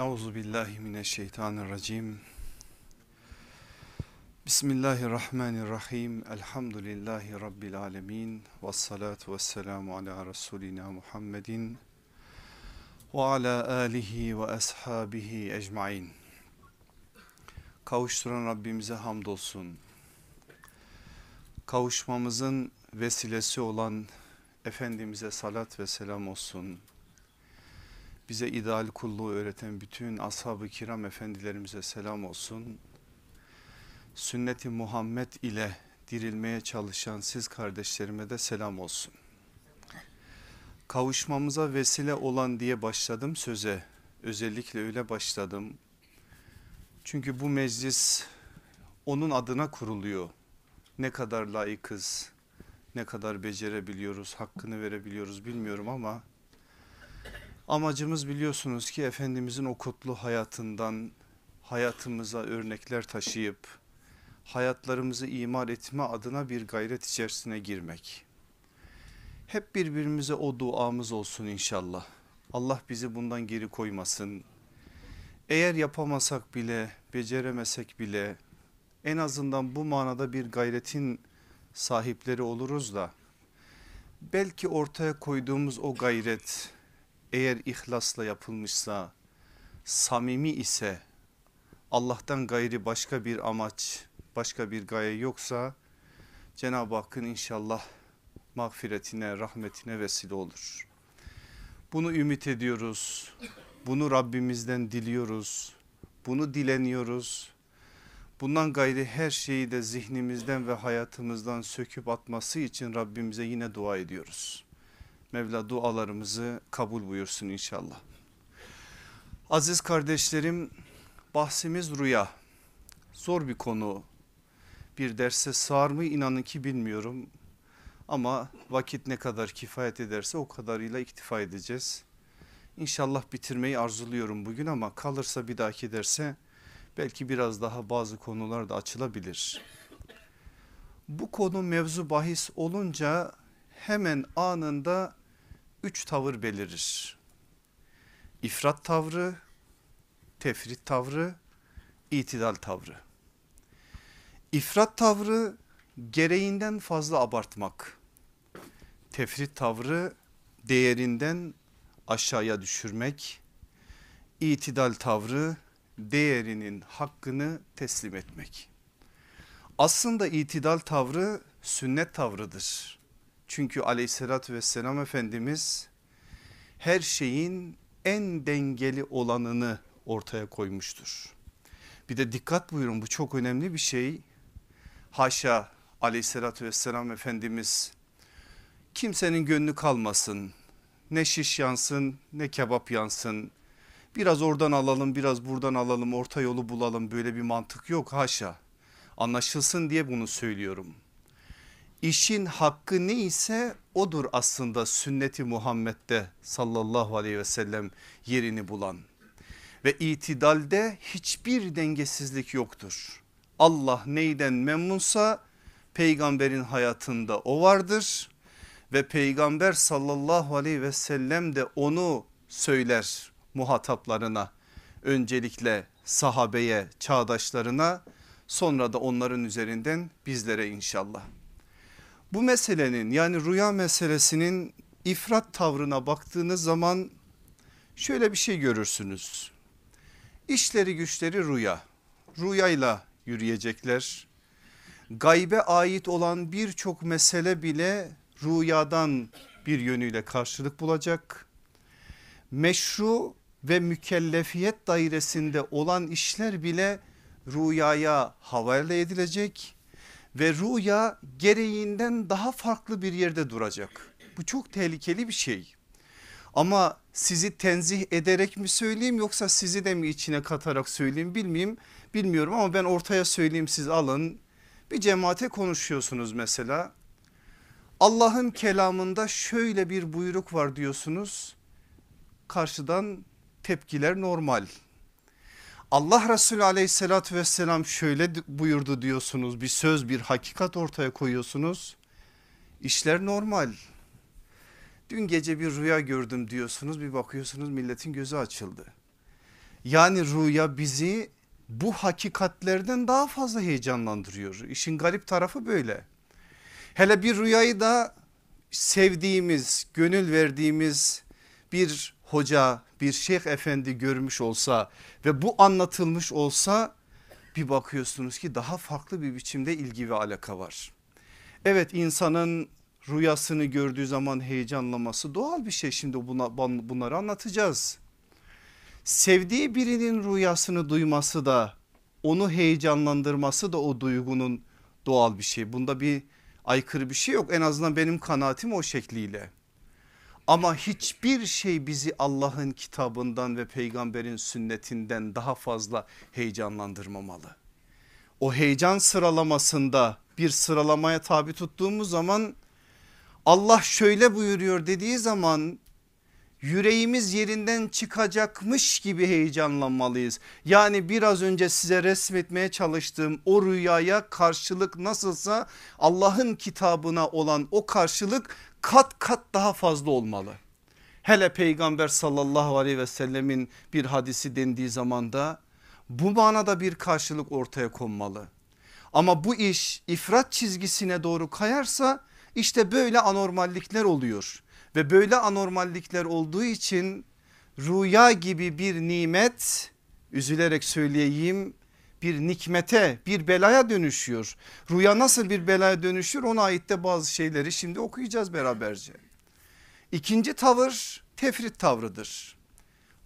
Euzu billahi mineşşeytanirracim. Bismillahirrahmanirrahim. Elhamdülillahi rabbil alamin. Ves salatu vesselamu ala resulina Muhammedin ve ala alihi ve ashabihi ecmaîn. Kavuşturan Rabbimize hamdolsun. Kavuşmamızın vesilesi olan Efendimiz'e salat ve selam olsun bize ideal kulluğu öğreten bütün ashab-ı kiram efendilerimize selam olsun. Sünneti Muhammed ile dirilmeye çalışan siz kardeşlerime de selam olsun. Kavuşmamıza vesile olan diye başladım söze. Özellikle öyle başladım. Çünkü bu meclis onun adına kuruluyor. Ne kadar layıkız, ne kadar becerebiliyoruz, hakkını verebiliyoruz bilmiyorum ama Amacımız biliyorsunuz ki Efendimizin o kutlu hayatından hayatımıza örnekler taşıyıp hayatlarımızı imar etme adına bir gayret içerisine girmek. Hep birbirimize o duamız olsun inşallah. Allah bizi bundan geri koymasın. Eğer yapamasak bile, beceremesek bile en azından bu manada bir gayretin sahipleri oluruz da belki ortaya koyduğumuz o gayret eğer ihlasla yapılmışsa, samimi ise, Allah'tan gayri başka bir amaç, başka bir gaye yoksa Cenab-ı Hakk'ın inşallah mağfiretine, rahmetine vesile olur. Bunu ümit ediyoruz. Bunu Rabbimizden diliyoruz. Bunu dileniyoruz. Bundan gayri her şeyi de zihnimizden ve hayatımızdan söküp atması için Rabbimize yine dua ediyoruz. Mevla dualarımızı kabul buyursun inşallah. Aziz kardeşlerim bahsimiz rüya. Zor bir konu. Bir derse sığar mı inanın ki bilmiyorum. Ama vakit ne kadar kifayet ederse o kadarıyla iktifa edeceğiz. İnşallah bitirmeyi arzuluyorum bugün ama kalırsa bir dahaki derse belki biraz daha bazı konular da açılabilir. Bu konu mevzu bahis olunca hemen anında üç tavır belirir. İfrat tavrı, tefrit tavrı, itidal tavrı. İfrat tavrı gereğinden fazla abartmak. Tefrit tavrı değerinden aşağıya düşürmek. İtidal tavrı değerinin hakkını teslim etmek. Aslında itidal tavrı sünnet tavrıdır. Çünkü aleyhissalatü vesselam Efendimiz her şeyin en dengeli olanını ortaya koymuştur. Bir de dikkat buyurun bu çok önemli bir şey. Haşa aleyhissalatü vesselam Efendimiz kimsenin gönlü kalmasın. Ne şiş yansın ne kebap yansın. Biraz oradan alalım biraz buradan alalım orta yolu bulalım böyle bir mantık yok haşa. Anlaşılsın diye bunu söylüyorum işin hakkı neyse odur aslında sünneti Muhammed'de sallallahu aleyhi ve sellem yerini bulan. Ve itidalde hiçbir dengesizlik yoktur. Allah neyden memnunsa peygamberin hayatında o vardır. Ve peygamber sallallahu aleyhi ve sellem de onu söyler muhataplarına. Öncelikle sahabeye çağdaşlarına sonra da onların üzerinden bizlere inşallah. Bu meselenin yani rüya meselesinin ifrat tavrına baktığınız zaman şöyle bir şey görürsünüz. İşleri güçleri rüya. Rüyayla yürüyecekler. Gaybe ait olan birçok mesele bile rüyadan bir yönüyle karşılık bulacak. Meşru ve mükellefiyet dairesinde olan işler bile rüyaya havale edilecek ve rüya gereğinden daha farklı bir yerde duracak. Bu çok tehlikeli bir şey. Ama sizi tenzih ederek mi söyleyeyim yoksa sizi de mi içine katarak söyleyeyim bilmeyeyim bilmiyorum ama ben ortaya söyleyeyim siz alın. Bir cemaate konuşuyorsunuz mesela. Allah'ın kelamında şöyle bir buyruk var diyorsunuz. Karşıdan tepkiler normal. Allah Resulü aleyhissalatü vesselam şöyle buyurdu diyorsunuz bir söz bir hakikat ortaya koyuyorsunuz. İşler normal. Dün gece bir rüya gördüm diyorsunuz bir bakıyorsunuz milletin gözü açıldı. Yani rüya bizi bu hakikatlerden daha fazla heyecanlandırıyor. İşin garip tarafı böyle. Hele bir rüyayı da sevdiğimiz, gönül verdiğimiz bir hoca, bir şeyh efendi görmüş olsa ve bu anlatılmış olsa bir bakıyorsunuz ki daha farklı bir biçimde ilgi ve alaka var. Evet insanın rüyasını gördüğü zaman heyecanlaması doğal bir şey şimdi buna, bunları anlatacağız. Sevdiği birinin rüyasını duyması da onu heyecanlandırması da o duygunun doğal bir şey. Bunda bir aykırı bir şey yok en azından benim kanaatim o şekliyle. Ama hiçbir şey bizi Allah'ın kitabından ve peygamberin sünnetinden daha fazla heyecanlandırmamalı. O heyecan sıralamasında bir sıralamaya tabi tuttuğumuz zaman Allah şöyle buyuruyor dediği zaman yüreğimiz yerinden çıkacakmış gibi heyecanlanmalıyız. Yani biraz önce size resmetmeye çalıştığım o rüyaya karşılık nasılsa Allah'ın kitabına olan o karşılık kat kat daha fazla olmalı. Hele peygamber sallallahu aleyhi ve sellemin bir hadisi dendiği zaman da bu manada bir karşılık ortaya konmalı. Ama bu iş ifrat çizgisine doğru kayarsa işte böyle anormallikler oluyor. Ve böyle anormallikler olduğu için rüya gibi bir nimet üzülerek söyleyeyim bir nikmete bir belaya dönüşüyor. Rüya nasıl bir belaya dönüşür ona ait de bazı şeyleri şimdi okuyacağız beraberce. İkinci tavır tefrit tavrıdır.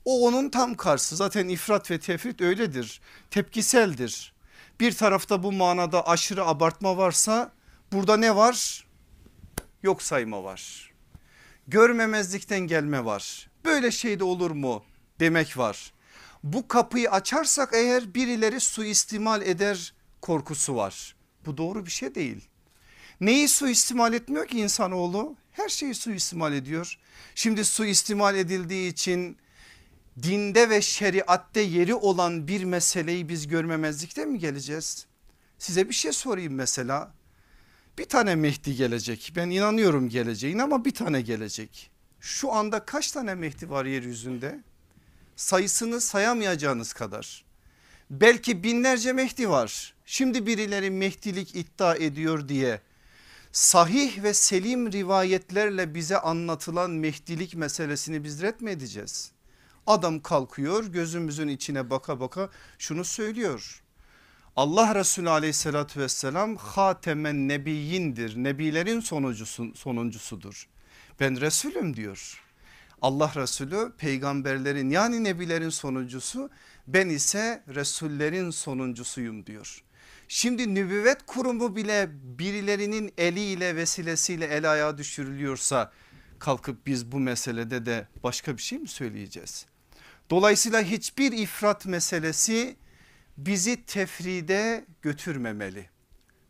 O onun tam karşısı zaten ifrat ve tefrit öyledir tepkiseldir. Bir tarafta bu manada aşırı abartma varsa burada ne var? Yok sayma var. Görmemezlikten gelme var. Böyle şey de olur mu demek var bu kapıyı açarsak eğer birileri suistimal eder korkusu var. Bu doğru bir şey değil. Neyi suistimal etmiyor ki insanoğlu? Her şeyi suistimal ediyor. Şimdi suistimal edildiği için dinde ve şeriatte yeri olan bir meseleyi biz görmemezlikte mi geleceğiz? Size bir şey sorayım mesela. Bir tane Mehdi gelecek. Ben inanıyorum geleceğin ama bir tane gelecek. Şu anda kaç tane Mehdi var yeryüzünde? sayısını sayamayacağınız kadar. Belki binlerce Mehdi var. Şimdi birileri Mehdilik iddia ediyor diye sahih ve selim rivayetlerle bize anlatılan Mehdilik meselesini biz ret mi edeceğiz? Adam kalkıyor gözümüzün içine baka baka şunu söylüyor. Allah Resulü aleyhissalatü vesselam hatemen nebiyindir. Nebilerin sonuncusu, sonuncusudur. Ben Resulüm diyor. Allah Resulü peygamberlerin yani nebilerin sonuncusu ben ise Resullerin sonuncusuyum diyor. Şimdi nübüvvet kurumu bile birilerinin eliyle vesilesiyle el ayağa düşürülüyorsa kalkıp biz bu meselede de başka bir şey mi söyleyeceğiz? Dolayısıyla hiçbir ifrat meselesi bizi tefride götürmemeli.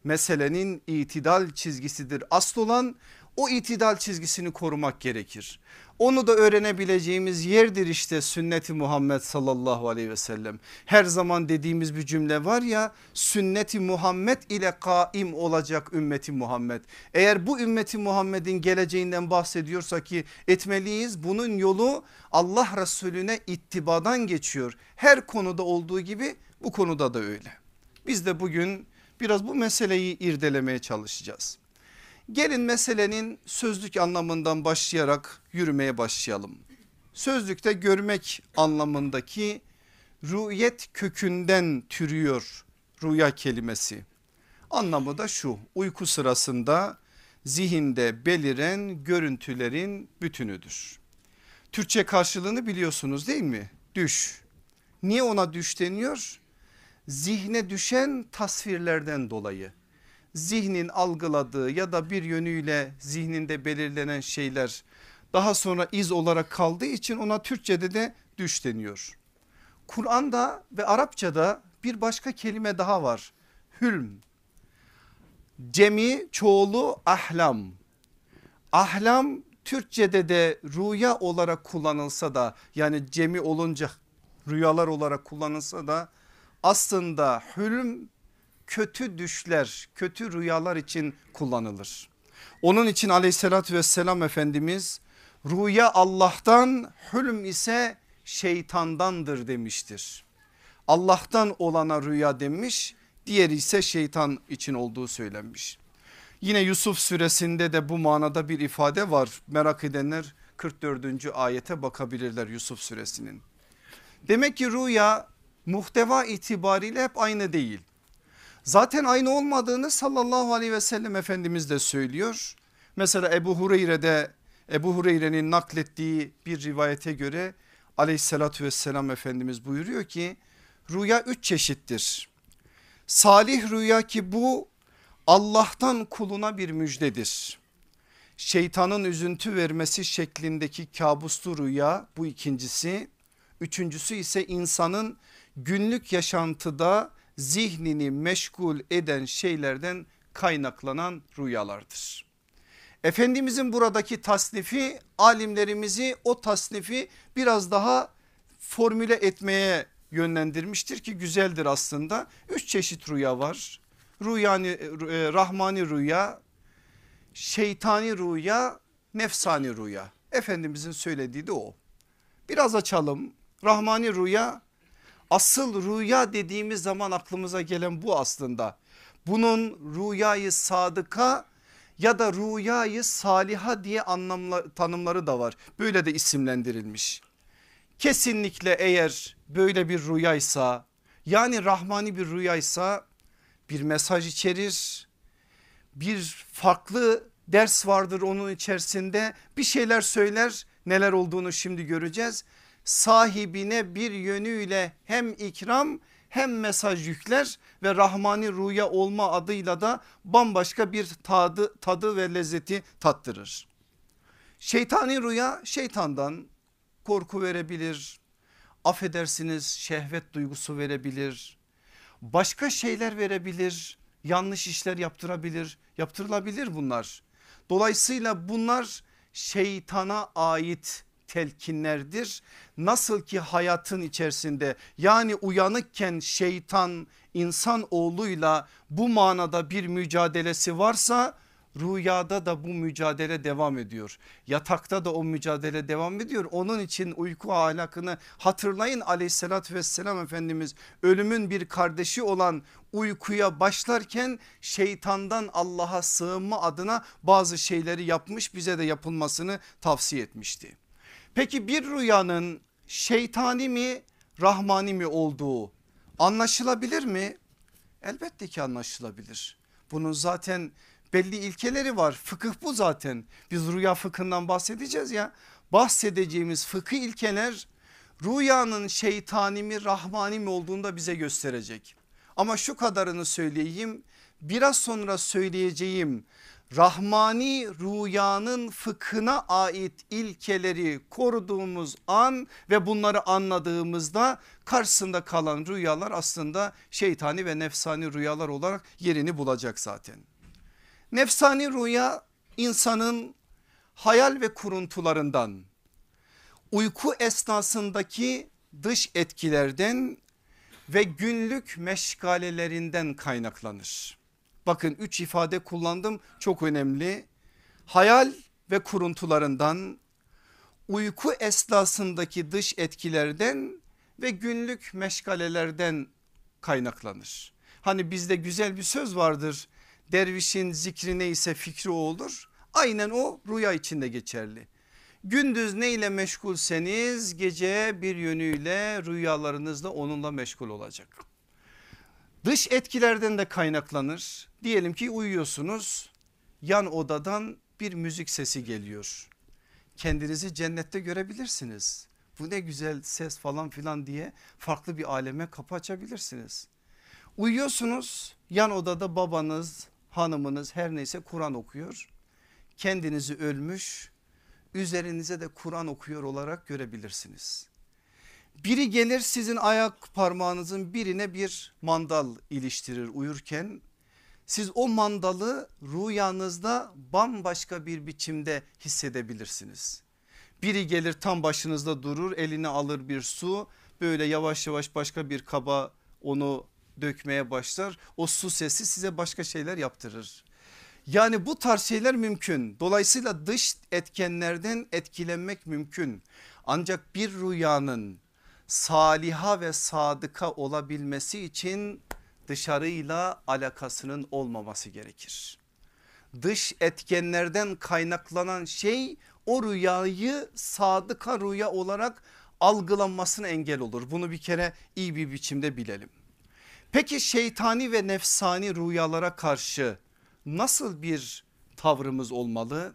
Meselenin itidal çizgisidir. Asıl olan o itidal çizgisini korumak gerekir. Onu da öğrenebileceğimiz yerdir işte sünneti Muhammed sallallahu aleyhi ve sellem. Her zaman dediğimiz bir cümle var ya sünneti Muhammed ile kaim olacak ümmeti Muhammed. Eğer bu ümmeti Muhammed'in geleceğinden bahsediyorsa ki etmeliyiz bunun yolu Allah Resulüne ittibadan geçiyor. Her konuda olduğu gibi bu konuda da öyle. Biz de bugün biraz bu meseleyi irdelemeye çalışacağız. Gelin meselenin sözlük anlamından başlayarak yürümeye başlayalım. Sözlükte görmek anlamındaki rüyet kökünden türüyor rüya kelimesi. Anlamı da şu uyku sırasında zihinde beliren görüntülerin bütünüdür. Türkçe karşılığını biliyorsunuz değil mi? Düş. Niye ona düş deniyor? Zihne düşen tasvirlerden dolayı zihnin algıladığı ya da bir yönüyle zihninde belirlenen şeyler daha sonra iz olarak kaldığı için ona Türkçe'de de düş deniyor. Kur'an'da ve Arapça'da bir başka kelime daha var. Hülm. Cemi çoğulu ahlam. Ahlam Türkçe'de de rüya olarak kullanılsa da yani cemi olunca rüyalar olarak kullanılsa da aslında hülm kötü düşler, kötü rüyalar için kullanılır. Onun için aleyhissalatü vesselam Efendimiz rüya Allah'tan hülm ise şeytandandır demiştir. Allah'tan olana rüya demiş diğeri ise şeytan için olduğu söylenmiş. Yine Yusuf suresinde de bu manada bir ifade var merak edenler 44. ayete bakabilirler Yusuf suresinin. Demek ki rüya muhteva itibariyle hep aynı değil. Zaten aynı olmadığını sallallahu aleyhi ve sellem Efendimiz de söylüyor. Mesela Ebu Hureyre'de Ebu Hureyre'nin naklettiği bir rivayete göre aleyhissalatü vesselam Efendimiz buyuruyor ki rüya üç çeşittir. Salih rüya ki bu Allah'tan kuluna bir müjdedir. Şeytanın üzüntü vermesi şeklindeki kabuslu rüya bu ikincisi. Üçüncüsü ise insanın günlük yaşantıda zihnini meşgul eden şeylerden kaynaklanan rüyalardır. Efendimizin buradaki tasnifi alimlerimizi o tasnifi biraz daha formüle etmeye yönlendirmiştir ki güzeldir aslında. Üç çeşit rüya var. Rüyani, e, rahmani rüya, şeytani rüya, nefsani rüya. Efendimizin söylediği de o. Biraz açalım. Rahmani rüya asıl rüya dediğimiz zaman aklımıza gelen bu aslında. Bunun rüyayı sadıka ya da rüyayı saliha diye anlamla, tanımları da var. Böyle de isimlendirilmiş. Kesinlikle eğer böyle bir rüyaysa yani rahmani bir rüyaysa bir mesaj içerir. Bir farklı ders vardır onun içerisinde bir şeyler söyler neler olduğunu şimdi göreceğiz. Sahibine bir yönüyle hem ikram hem mesaj yükler ve rahmani rüya olma adıyla da bambaşka bir tadı, tadı ve lezzeti tattırır. Şeytani rüya şeytandan korku verebilir, affedersiniz şehvet duygusu verebilir, başka şeyler verebilir, yanlış işler yaptırabilir, yaptırılabilir bunlar. Dolayısıyla bunlar şeytana ait telkinlerdir. Nasıl ki hayatın içerisinde yani uyanıkken şeytan insan oğluyla bu manada bir mücadelesi varsa Rüyada da bu mücadele devam ediyor. Yatakta da o mücadele devam ediyor. Onun için uyku ahlakını hatırlayın aleyhissalatü vesselam Efendimiz ölümün bir kardeşi olan uykuya başlarken şeytandan Allah'a sığınma adına bazı şeyleri yapmış bize de yapılmasını tavsiye etmişti. Peki bir rüyanın şeytani mi rahmani mi olduğu anlaşılabilir mi? Elbette ki anlaşılabilir. Bunun zaten belli ilkeleri var. Fıkıh bu zaten. Biz rüya fıkhından bahsedeceğiz ya. Bahsedeceğimiz fıkıh ilkeler rüyanın şeytani mi rahmani mi olduğunu da bize gösterecek. Ama şu kadarını söyleyeyim. Biraz sonra söyleyeceğim rahmani rüyanın fıkhına ait ilkeleri koruduğumuz an ve bunları anladığımızda karşısında kalan rüyalar aslında şeytani ve nefsani rüyalar olarak yerini bulacak zaten. Nefsani rüya insanın hayal ve kuruntularından uyku esnasındaki dış etkilerden ve günlük meşgalelerinden kaynaklanır. Bakın üç ifade kullandım çok önemli. Hayal ve kuruntularından, uyku esnasındaki dış etkilerden ve günlük meşgalelerden kaynaklanır. Hani bizde güzel bir söz vardır dervişin zikri neyse fikri o olur. Aynen o rüya içinde geçerli. Gündüz neyle meşgulseniz gece bir yönüyle rüyalarınızda onunla meşgul olacak. Dış etkilerden de kaynaklanır. Diyelim ki uyuyorsunuz yan odadan bir müzik sesi geliyor. Kendinizi cennette görebilirsiniz. Bu ne güzel ses falan filan diye farklı bir aleme kapı açabilirsiniz. Uyuyorsunuz yan odada babanız hanımınız her neyse Kur'an okuyor. Kendinizi ölmüş üzerinize de Kur'an okuyor olarak görebilirsiniz. Biri gelir sizin ayak parmağınızın birine bir mandal iliştirir uyurken. Siz o mandalı rüyanızda bambaşka bir biçimde hissedebilirsiniz. Biri gelir tam başınızda durur eline alır bir su böyle yavaş yavaş başka bir kaba onu dökmeye başlar. O su sesi size başka şeyler yaptırır. Yani bu tarz şeyler mümkün. Dolayısıyla dış etkenlerden etkilenmek mümkün. Ancak bir rüyanın saliha ve sadıka olabilmesi için dışarıyla alakasının olmaması gerekir. Dış etkenlerden kaynaklanan şey o rüyayı sadıka rüya olarak algılanmasına engel olur. Bunu bir kere iyi bir biçimde bilelim. Peki şeytani ve nefsani rüyalara karşı nasıl bir tavrımız olmalı?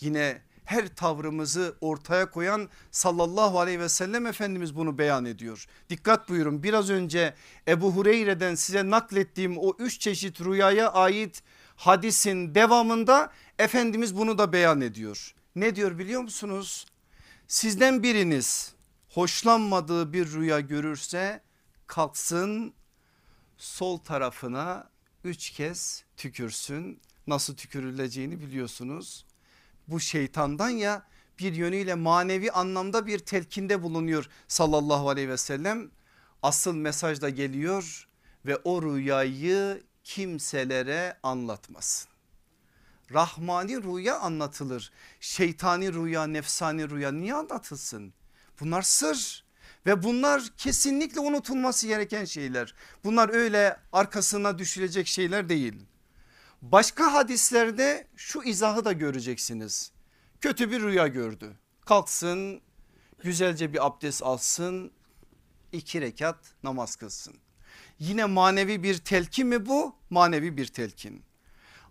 Yine her tavrımızı ortaya koyan sallallahu aleyhi ve sellem Efendimiz bunu beyan ediyor. Dikkat buyurun biraz önce Ebu Hureyre'den size naklettiğim o üç çeşit rüyaya ait hadisin devamında Efendimiz bunu da beyan ediyor. Ne diyor biliyor musunuz? Sizden biriniz hoşlanmadığı bir rüya görürse kalksın sol tarafına üç kez tükürsün. Nasıl tükürüleceğini biliyorsunuz. Bu şeytandan ya bir yönüyle manevi anlamda bir telkinde bulunuyor sallallahu aleyhi ve sellem. Asıl mesaj da geliyor ve o rüyayı kimselere anlatmasın. Rahmani rüya anlatılır. Şeytani rüya, nefsani rüya niye anlatılsın? Bunlar sır ve bunlar kesinlikle unutulması gereken şeyler. Bunlar öyle arkasına düşülecek şeyler değil. Başka hadislerde şu izahı da göreceksiniz. Kötü bir rüya gördü. Kalksın güzelce bir abdest alsın iki rekat namaz kılsın. Yine manevi bir telkin mi bu? Manevi bir telkin.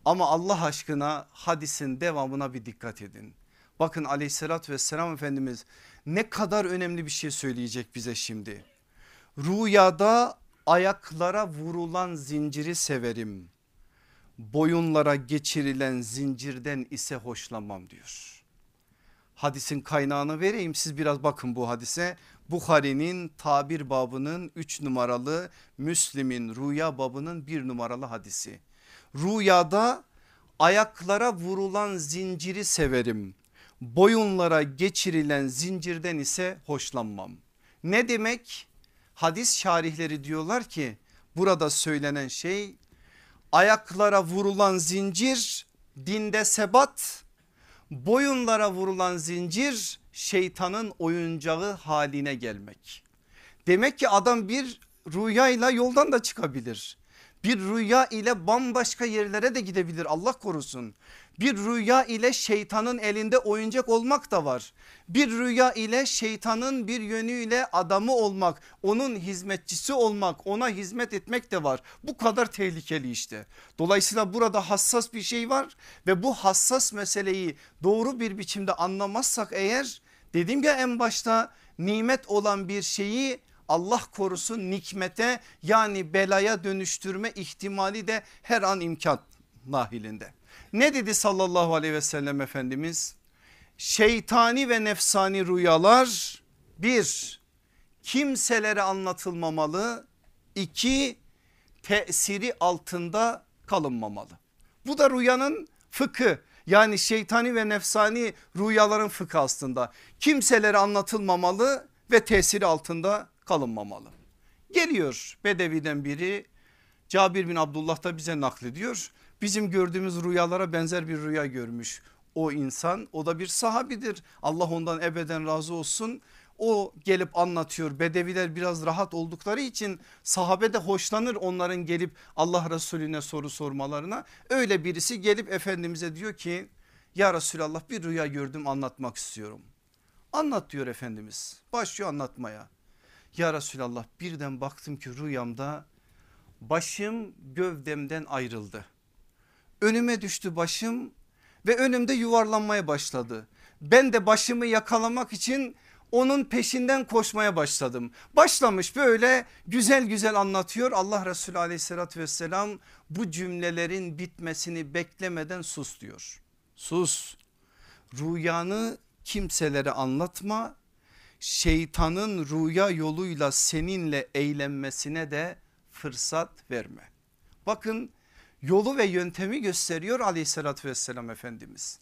Ama Allah aşkına hadisin devamına bir dikkat edin. Bakın aleyhissalatü vesselam Efendimiz ne kadar önemli bir şey söyleyecek bize şimdi. Rüyada ayaklara vurulan zinciri severim. Boyunlara geçirilen zincirden ise hoşlanmam diyor. Hadisin kaynağını vereyim siz biraz bakın bu hadise. Bukhari'nin tabir babının 3 numaralı Müslim'in rüya babının 1 numaralı hadisi. Rüyada ayaklara vurulan zinciri severim. Boyunlara geçirilen zincirden ise hoşlanmam. Ne demek? Hadis şarihleri diyorlar ki burada söylenen şey ayaklara vurulan zincir dinde sebat, boyunlara vurulan zincir şeytanın oyuncağı haline gelmek. Demek ki adam bir rüyayla yoldan da çıkabilir. Bir rüya ile bambaşka yerlere de gidebilir Allah korusun. Bir rüya ile şeytanın elinde oyuncak olmak da var. Bir rüya ile şeytanın bir yönüyle adamı olmak, onun hizmetçisi olmak, ona hizmet etmek de var. Bu kadar tehlikeli işte. Dolayısıyla burada hassas bir şey var ve bu hassas meseleyi doğru bir biçimde anlamazsak eğer dedim ya en başta nimet olan bir şeyi Allah korusun nikmete yani belaya dönüştürme ihtimali de her an imkan nahilinde. Ne dedi sallallahu aleyhi ve sellem Efendimiz? Şeytani ve nefsani rüyalar bir kimselere anlatılmamalı. iki tesiri altında kalınmamalı. Bu da rüyanın fıkı yani şeytani ve nefsani rüyaların fıkı aslında. Kimselere anlatılmamalı ve tesiri altında kalınmamalı. Geliyor Bedevi'den biri Cabir bin Abdullah da bize naklediyor. Bizim gördüğümüz rüyalara benzer bir rüya görmüş o insan. O da bir sahabidir. Allah ondan ebeden razı olsun. O gelip anlatıyor. Bedeviler biraz rahat oldukları için sahabe de hoşlanır onların gelip Allah Resulüne soru sormalarına. Öyle birisi gelip Efendimiz'e diyor ki ya Resulallah bir rüya gördüm anlatmak istiyorum. Anlat diyor Efendimiz. Başlıyor anlatmaya. Ya Resulallah birden baktım ki rüyamda başım gövdemden ayrıldı önüme düştü başım ve önümde yuvarlanmaya başladı. Ben de başımı yakalamak için onun peşinden koşmaya başladım. Başlamış böyle güzel güzel anlatıyor Allah Resulü aleyhissalatü vesselam bu cümlelerin bitmesini beklemeden sus diyor. Sus rüyanı kimselere anlatma şeytanın rüya yoluyla seninle eğlenmesine de fırsat verme. Bakın yolu ve yöntemi gösteriyor aleyhissalatü vesselam Efendimiz.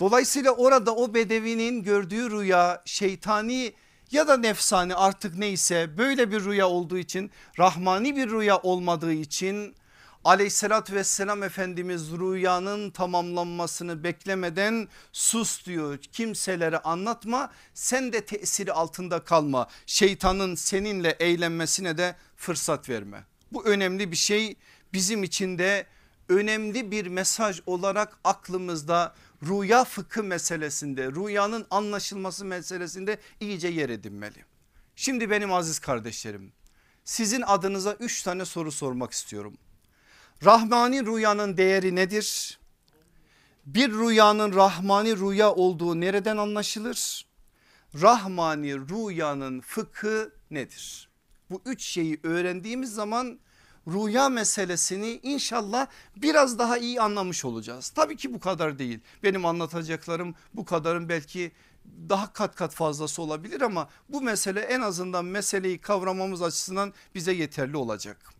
Dolayısıyla orada o bedevinin gördüğü rüya şeytani ya da nefsani artık neyse böyle bir rüya olduğu için rahmani bir rüya olmadığı için Aleyhissalatü vesselam Efendimiz rüyanın tamamlanmasını beklemeden sus diyor kimselere anlatma sen de tesiri altında kalma şeytanın seninle eğlenmesine de fırsat verme. Bu önemli bir şey bizim için de önemli bir mesaj olarak aklımızda rüya fıkı meselesinde rüyanın anlaşılması meselesinde iyice yer edinmeli. Şimdi benim aziz kardeşlerim sizin adınıza üç tane soru sormak istiyorum. Rahmani rüyanın değeri nedir? Bir rüyanın rahmani rüya olduğu nereden anlaşılır? Rahmani rüyanın fıkı nedir? Bu üç şeyi öğrendiğimiz zaman rüya meselesini inşallah biraz daha iyi anlamış olacağız. Tabii ki bu kadar değil. Benim anlatacaklarım bu kadarın belki daha kat kat fazlası olabilir ama bu mesele en azından meseleyi kavramamız açısından bize yeterli olacak.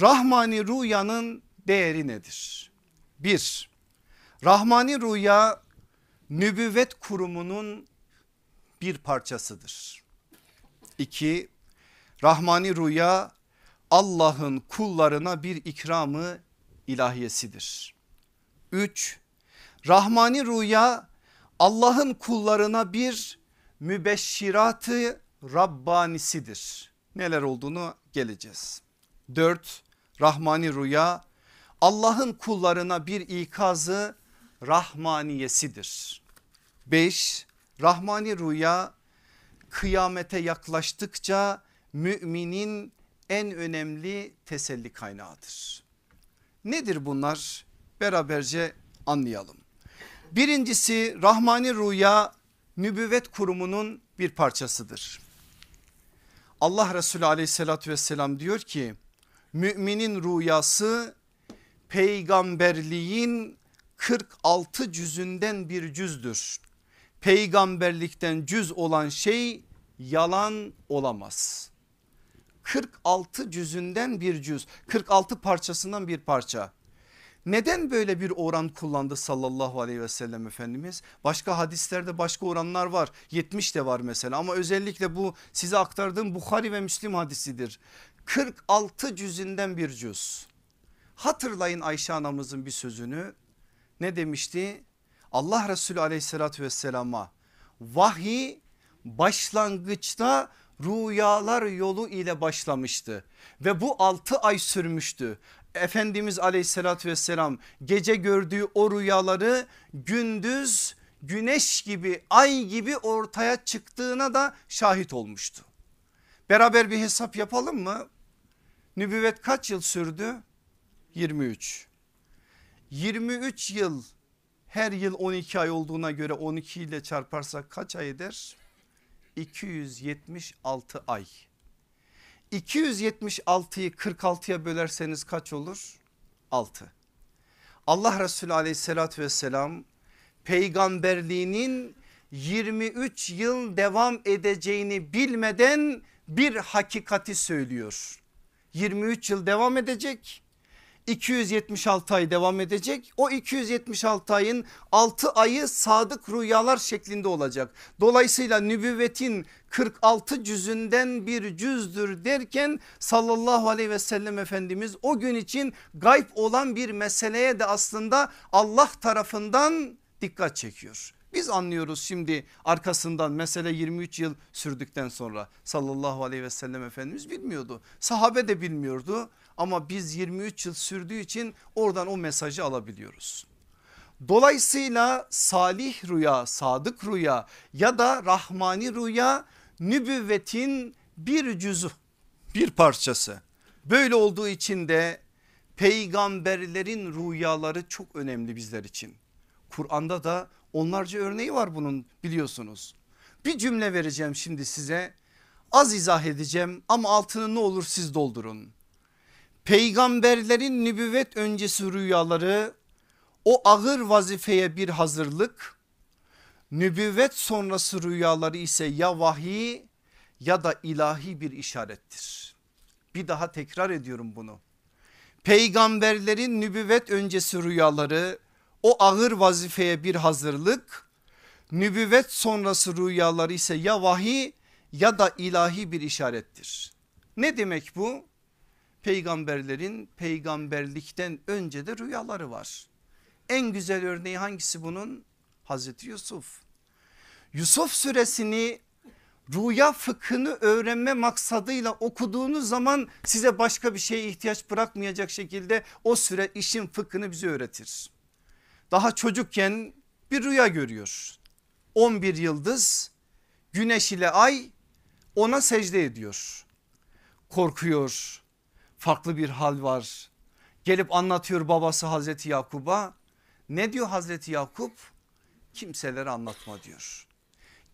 Rahmani rüyanın değeri nedir? Bir, Rahmani rüya nübüvvet kurumunun bir parçasıdır. İki, Rahmani rüya Allah'ın kullarına bir ikramı ilahiyesidir. Üç, Rahmani rüya Allah'ın kullarına bir mübeşşiratı Rabbanisidir. Neler olduğunu geleceğiz. Dört, Rahmani rüya Allah'ın kullarına bir ikazı rahmaniyesidir. Beş, Rahmani rüya kıyamete yaklaştıkça müminin en önemli teselli kaynağıdır. Nedir bunlar? Beraberce anlayalım. Birincisi Rahmani Rüya nübüvvet kurumunun bir parçasıdır. Allah Resulü aleyhissalatü vesselam diyor ki müminin rüyası peygamberliğin 46 cüzünden bir cüzdür. Peygamberlikten cüz olan şey yalan olamaz. 46 cüzünden bir cüz 46 parçasından bir parça. Neden böyle bir oran kullandı sallallahu aleyhi ve sellem Efendimiz? Başka hadislerde başka oranlar var 70 de var mesela ama özellikle bu size aktardığım Bukhari ve Müslim hadisidir. 46 cüzünden bir cüz. Hatırlayın Ayşe anamızın bir sözünü ne demişti? Allah Resulü aleyhissalatü vesselama vahiy başlangıçta rüyalar yolu ile başlamıştı ve bu 6 ay sürmüştü. Efendimiz aleyhissalatü vesselam gece gördüğü o rüyaları gündüz güneş gibi ay gibi ortaya çıktığına da şahit olmuştu. Beraber bir hesap yapalım mı? Nübüvvet kaç yıl sürdü? 23. 23 yıl her yıl 12 ay olduğuna göre 12 ile çarparsak kaç ay eder? 276 ay. 276'yı 46'ya bölerseniz kaç olur? 6. Allah Resulü aleyhissalatü vesselam peygamberliğinin 23 yıl devam edeceğini bilmeden bir hakikati söylüyor. 23 yıl devam edecek 276 ay devam edecek. O 276 ayın 6 ayı sadık rüyalar şeklinde olacak. Dolayısıyla nübüvvetin 46 cüzünden bir cüzdür derken sallallahu aleyhi ve sellem Efendimiz o gün için gayb olan bir meseleye de aslında Allah tarafından dikkat çekiyor. Biz anlıyoruz şimdi arkasından mesele 23 yıl sürdükten sonra sallallahu aleyhi ve sellem Efendimiz bilmiyordu. Sahabe de bilmiyordu ama biz 23 yıl sürdüğü için oradan o mesajı alabiliyoruz. Dolayısıyla salih rüya, sadık rüya ya da rahmani rüya nübüvvetin bir cüzü, bir parçası. Böyle olduğu için de peygamberlerin rüyaları çok önemli bizler için. Kur'an'da da onlarca örneği var bunun biliyorsunuz. Bir cümle vereceğim şimdi size az izah edeceğim ama altını ne olur siz doldurun. Peygamberlerin nübüvvet öncesi rüyaları o ağır vazifeye bir hazırlık nübüvvet sonrası rüyaları ise ya vahiy ya da ilahi bir işarettir. Bir daha tekrar ediyorum bunu. Peygamberlerin nübüvvet öncesi rüyaları o ağır vazifeye bir hazırlık nübüvvet sonrası rüyaları ise ya vahiy ya da ilahi bir işarettir. Ne demek bu? Peygamberlerin peygamberlikten önce de rüyaları var. En güzel örneği hangisi bunun? Hazreti Yusuf. Yusuf suresini rüya fıkhını öğrenme maksadıyla okuduğunuz zaman size başka bir şeye ihtiyaç bırakmayacak şekilde o süre işin fıkhını bize öğretir. Daha çocukken bir rüya görüyor. 11 yıldız güneş ile ay ona secde ediyor. Korkuyor farklı bir hal var. Gelip anlatıyor babası Hazreti Yakub'a. Ne diyor Hazreti Yakup? Kimselere anlatma diyor.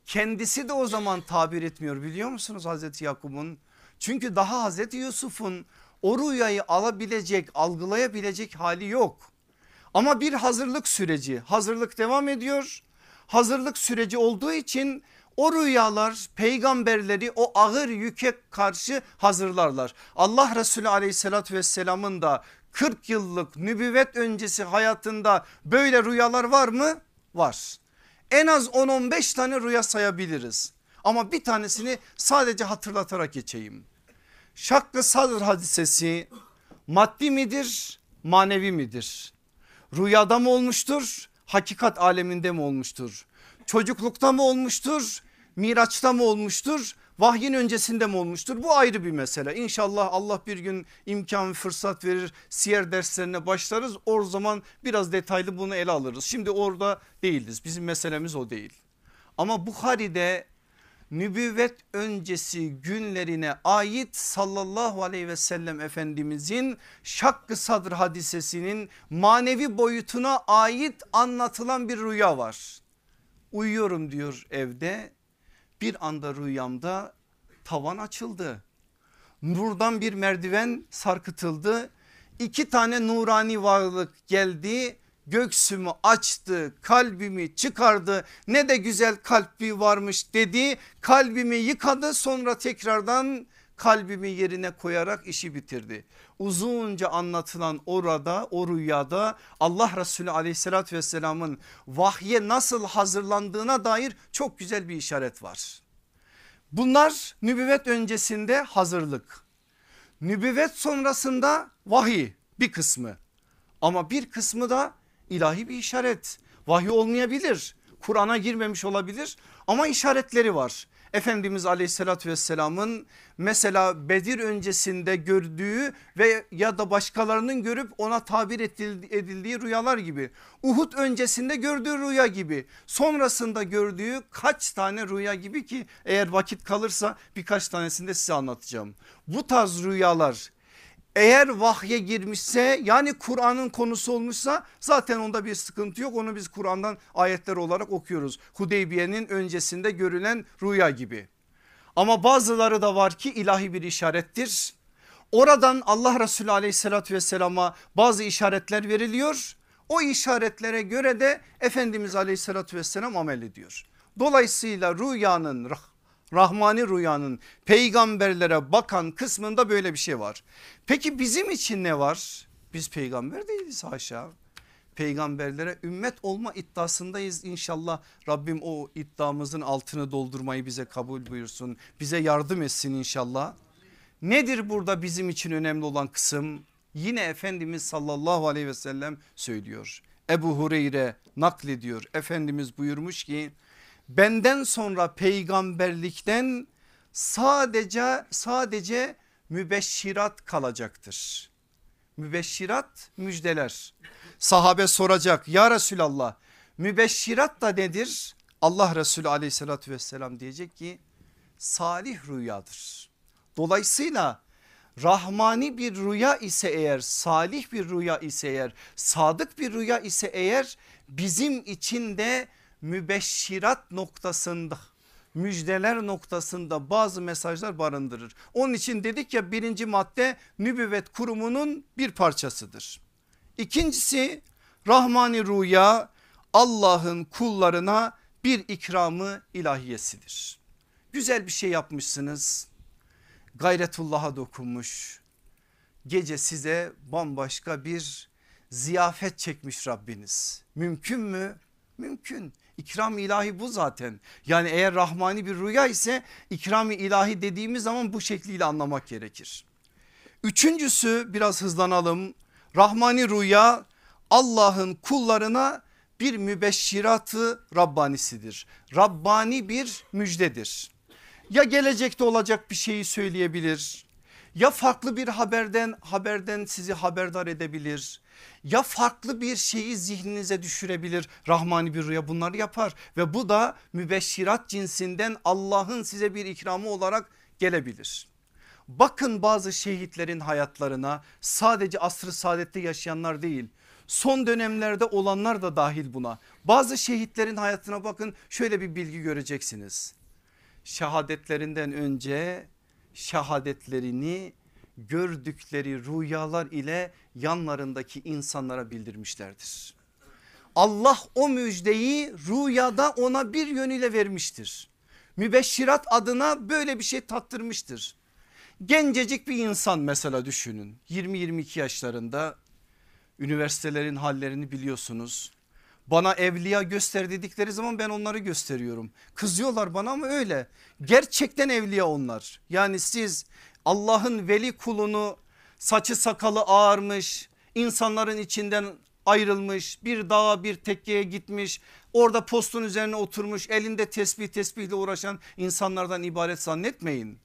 Kendisi de o zaman tabir etmiyor biliyor musunuz Hazreti Yakup'un? Çünkü daha Hazreti Yusuf'un o rüyayı alabilecek algılayabilecek hali yok. Ama bir hazırlık süreci hazırlık devam ediyor. Hazırlık süreci olduğu için o rüyalar peygamberleri o ağır yüke karşı hazırlarlar. Allah Resulü aleyhissalatü vesselamın da 40 yıllık nübüvvet öncesi hayatında böyle rüyalar var mı? Var. En az 10-15 tane rüya sayabiliriz. Ama bir tanesini sadece hatırlatarak geçeyim. Şakkı sadr hadisesi maddi midir manevi midir? Rüyada mı olmuştur hakikat aleminde mi olmuştur? Çocuklukta mı olmuştur Miraç'ta mı olmuştur? Vahyin öncesinde mi olmuştur? Bu ayrı bir mesele. İnşallah Allah bir gün imkan fırsat verir siyer derslerine başlarız. O zaman biraz detaylı bunu ele alırız. Şimdi orada değiliz bizim meselemiz o değil. Ama Bukhari'de nübüvvet öncesi günlerine ait sallallahu aleyhi ve sellem efendimizin şakkı sadr hadisesinin manevi boyutuna ait anlatılan bir rüya var. Uyuyorum diyor evde bir anda rüyamda tavan açıldı. Nurdan bir merdiven sarkıtıldı. İki tane nurani varlık geldi göksümü açtı kalbimi çıkardı ne de güzel kalbi varmış dedi kalbimi yıkadı sonra tekrardan kalbimi yerine koyarak işi bitirdi. Uzunca anlatılan orada o rüyada Allah Resulü aleyhissalatü vesselamın vahye nasıl hazırlandığına dair çok güzel bir işaret var. Bunlar nübüvvet öncesinde hazırlık. Nübüvvet sonrasında vahiy bir kısmı ama bir kısmı da ilahi bir işaret. Vahiy olmayabilir Kur'an'a girmemiş olabilir ama işaretleri var. Efendimiz aleyhissalatü vesselamın mesela Bedir öncesinde gördüğü ve ya da başkalarının görüp ona tabir edildiği rüyalar gibi. Uhud öncesinde gördüğü rüya gibi sonrasında gördüğü kaç tane rüya gibi ki eğer vakit kalırsa birkaç tanesini de size anlatacağım. Bu tarz rüyalar eğer vahye girmişse yani Kur'an'ın konusu olmuşsa zaten onda bir sıkıntı yok. Onu biz Kur'an'dan ayetler olarak okuyoruz. Hudeybiye'nin öncesinde görülen rüya gibi. Ama bazıları da var ki ilahi bir işarettir. Oradan Allah Resulü aleyhissalatü vesselama bazı işaretler veriliyor. O işaretlere göre de Efendimiz aleyhissalatü vesselam amel ediyor. Dolayısıyla rüyanın Rahmani rüyanın peygamberlere bakan kısmında böyle bir şey var. Peki bizim için ne var? Biz peygamber değiliz haşa. Peygamberlere ümmet olma iddiasındayız inşallah Rabbim o iddiamızın altını doldurmayı bize kabul buyursun. Bize yardım etsin inşallah. Nedir burada bizim için önemli olan kısım? Yine Efendimiz sallallahu aleyhi ve sellem söylüyor. Ebu Hureyre naklediyor. Efendimiz buyurmuş ki benden sonra peygamberlikten sadece sadece mübeşşirat kalacaktır. Mübeşşirat müjdeler. Sahabe soracak ya Resulallah mübeşşirat da nedir? Allah Resulü aleyhissalatü vesselam diyecek ki salih rüyadır. Dolayısıyla rahmani bir rüya ise eğer salih bir rüya ise eğer sadık bir rüya ise eğer bizim için de mübeşşirat noktasında müjdeler noktasında bazı mesajlar barındırır. Onun için dedik ya birinci madde nübüvvet kurumunun bir parçasıdır. İkincisi Rahmani Rüya Allah'ın kullarına bir ikramı ilahiyesidir. Güzel bir şey yapmışsınız. Gayretullah'a dokunmuş. Gece size bambaşka bir ziyafet çekmiş Rabbiniz. Mümkün mü? Mümkün. İkram ilahi bu zaten. Yani eğer rahmani bir rüya ise ikram ilahi dediğimiz zaman bu şekliyle anlamak gerekir. Üçüncüsü biraz hızlanalım. Rahmani rüya Allah'ın kullarına bir mübeşşiratı Rabbanisidir. Rabbani bir müjdedir. Ya gelecekte olacak bir şeyi söyleyebilir. Ya farklı bir haberden haberden sizi haberdar edebilir. Ya farklı bir şeyi zihninize düşürebilir. Rahmani bir rüya bunları yapar ve bu da mübeşşirat cinsinden Allah'ın size bir ikramı olarak gelebilir. Bakın bazı şehitlerin hayatlarına sadece asrı saadette yaşayanlar değil son dönemlerde olanlar da dahil buna. Bazı şehitlerin hayatına bakın şöyle bir bilgi göreceksiniz. Şehadetlerinden önce şehadetlerini gördükleri rüyalar ile yanlarındaki insanlara bildirmişlerdir. Allah o müjdeyi rüyada ona bir yönüyle vermiştir. Mübeşşirat adına böyle bir şey tattırmıştır. Gencecik bir insan mesela düşünün 20-22 yaşlarında üniversitelerin hallerini biliyorsunuz. Bana evliya göster dedikleri zaman ben onları gösteriyorum. Kızıyorlar bana ama öyle. Gerçekten evliya onlar. Yani siz Allah'ın veli kulunu saçı sakalı ağarmış insanların içinden ayrılmış bir dağa bir tekkeye gitmiş orada postun üzerine oturmuş elinde tesbih tesbihle uğraşan insanlardan ibaret zannetmeyin.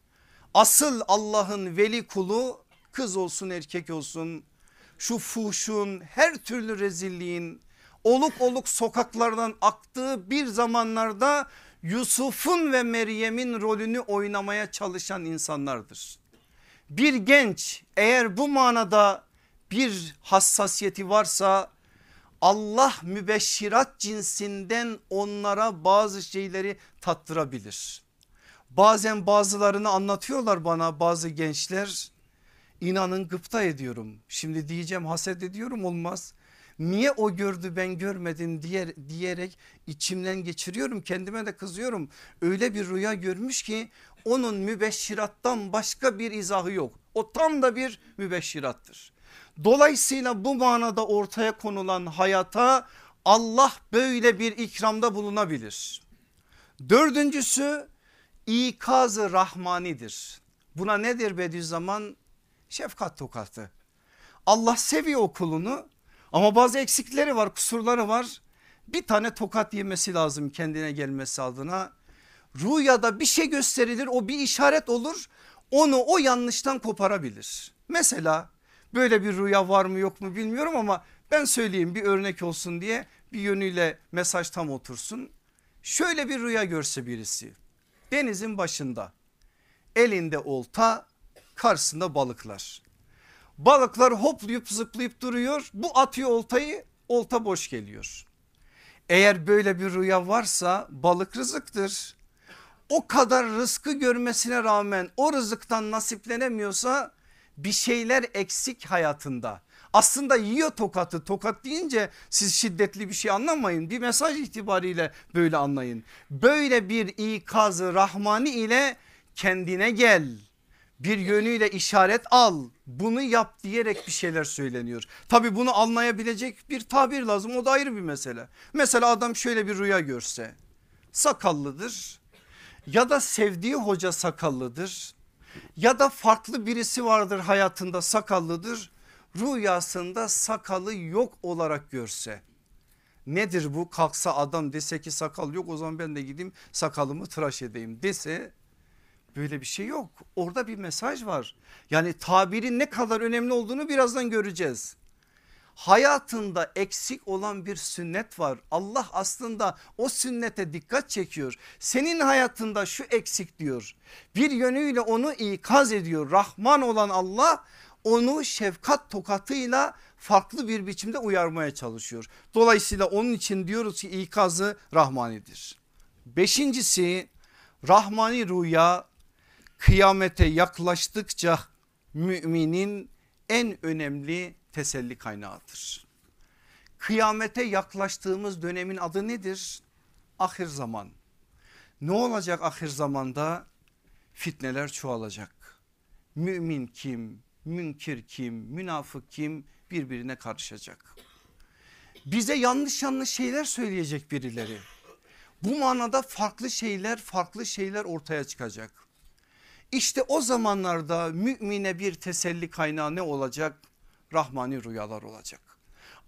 Asıl Allah'ın veli kulu kız olsun erkek olsun şu fuhşun her türlü rezilliğin oluk oluk sokaklardan aktığı bir zamanlarda Yusuf'un ve Meryem'in rolünü oynamaya çalışan insanlardır. Bir genç eğer bu manada bir hassasiyeti varsa Allah mübeşşirat cinsinden onlara bazı şeyleri tattırabilir. Bazen bazılarını anlatıyorlar bana bazı gençler inanın gıpta ediyorum. Şimdi diyeceğim haset ediyorum olmaz. Niye o gördü ben görmedim diye, diyerek içimden geçiriyorum kendime de kızıyorum. Öyle bir rüya görmüş ki onun mübeşşirattan başka bir izahı yok. O tam da bir mübeşşirattır. Dolayısıyla bu manada ortaya konulan hayata Allah böyle bir ikramda bulunabilir. Dördüncüsü ikazı rahmanidir. Buna nedir Bediüzzaman? Şefkat tokatı. Allah seviyor kulunu ama bazı eksikleri var kusurları var. Bir tane tokat yemesi lazım kendine gelmesi adına. Rüyada bir şey gösterilir o bir işaret olur onu o yanlıştan koparabilir. Mesela böyle bir rüya var mı yok mu bilmiyorum ama ben söyleyeyim bir örnek olsun diye bir yönüyle mesaj tam otursun. Şöyle bir rüya görse birisi denizin başında elinde olta karşısında balıklar. Balıklar hoplayıp zıplayıp duruyor bu atıyor oltayı olta boş geliyor. Eğer böyle bir rüya varsa balık rızıktır. O kadar rızkı görmesine rağmen o rızıktan nasiplenemiyorsa bir şeyler eksik hayatında. Aslında yiyor tokatı tokat deyince siz şiddetli bir şey anlamayın bir mesaj itibariyle böyle anlayın. Böyle bir ikazı rahmani ile kendine gel bir yönüyle işaret al. Bunu yap diyerek bir şeyler söyleniyor. Tabi bunu anlayabilecek bir tabir lazım. O da ayrı bir mesele. Mesela adam şöyle bir rüya görse. Sakallıdır. Ya da sevdiği hoca sakallıdır. Ya da farklı birisi vardır hayatında sakallıdır. Rüyasında sakalı yok olarak görse. Nedir bu? Kalksa adam dese ki sakal yok o zaman ben de gideyim sakalımı tıraş edeyim dese Böyle bir şey yok. Orada bir mesaj var. Yani tabirin ne kadar önemli olduğunu birazdan göreceğiz. Hayatında eksik olan bir sünnet var. Allah aslında o sünnete dikkat çekiyor. Senin hayatında şu eksik diyor. Bir yönüyle onu ikaz ediyor. Rahman olan Allah onu şefkat tokatıyla farklı bir biçimde uyarmaya çalışıyor. Dolayısıyla onun için diyoruz ki ikazı rahmanidir. Beşincisi rahmani rüya kıyamete yaklaştıkça müminin en önemli teselli kaynağıdır. Kıyamete yaklaştığımız dönemin adı nedir? Ahir zaman. Ne olacak ahir zamanda? Fitneler çoğalacak. Mümin kim, münkir kim, münafık kim birbirine karışacak. Bize yanlış yanlış şeyler söyleyecek birileri. Bu manada farklı şeyler farklı şeyler ortaya çıkacak. İşte o zamanlarda mümine bir teselli kaynağı ne olacak? Rahmani rüyalar olacak.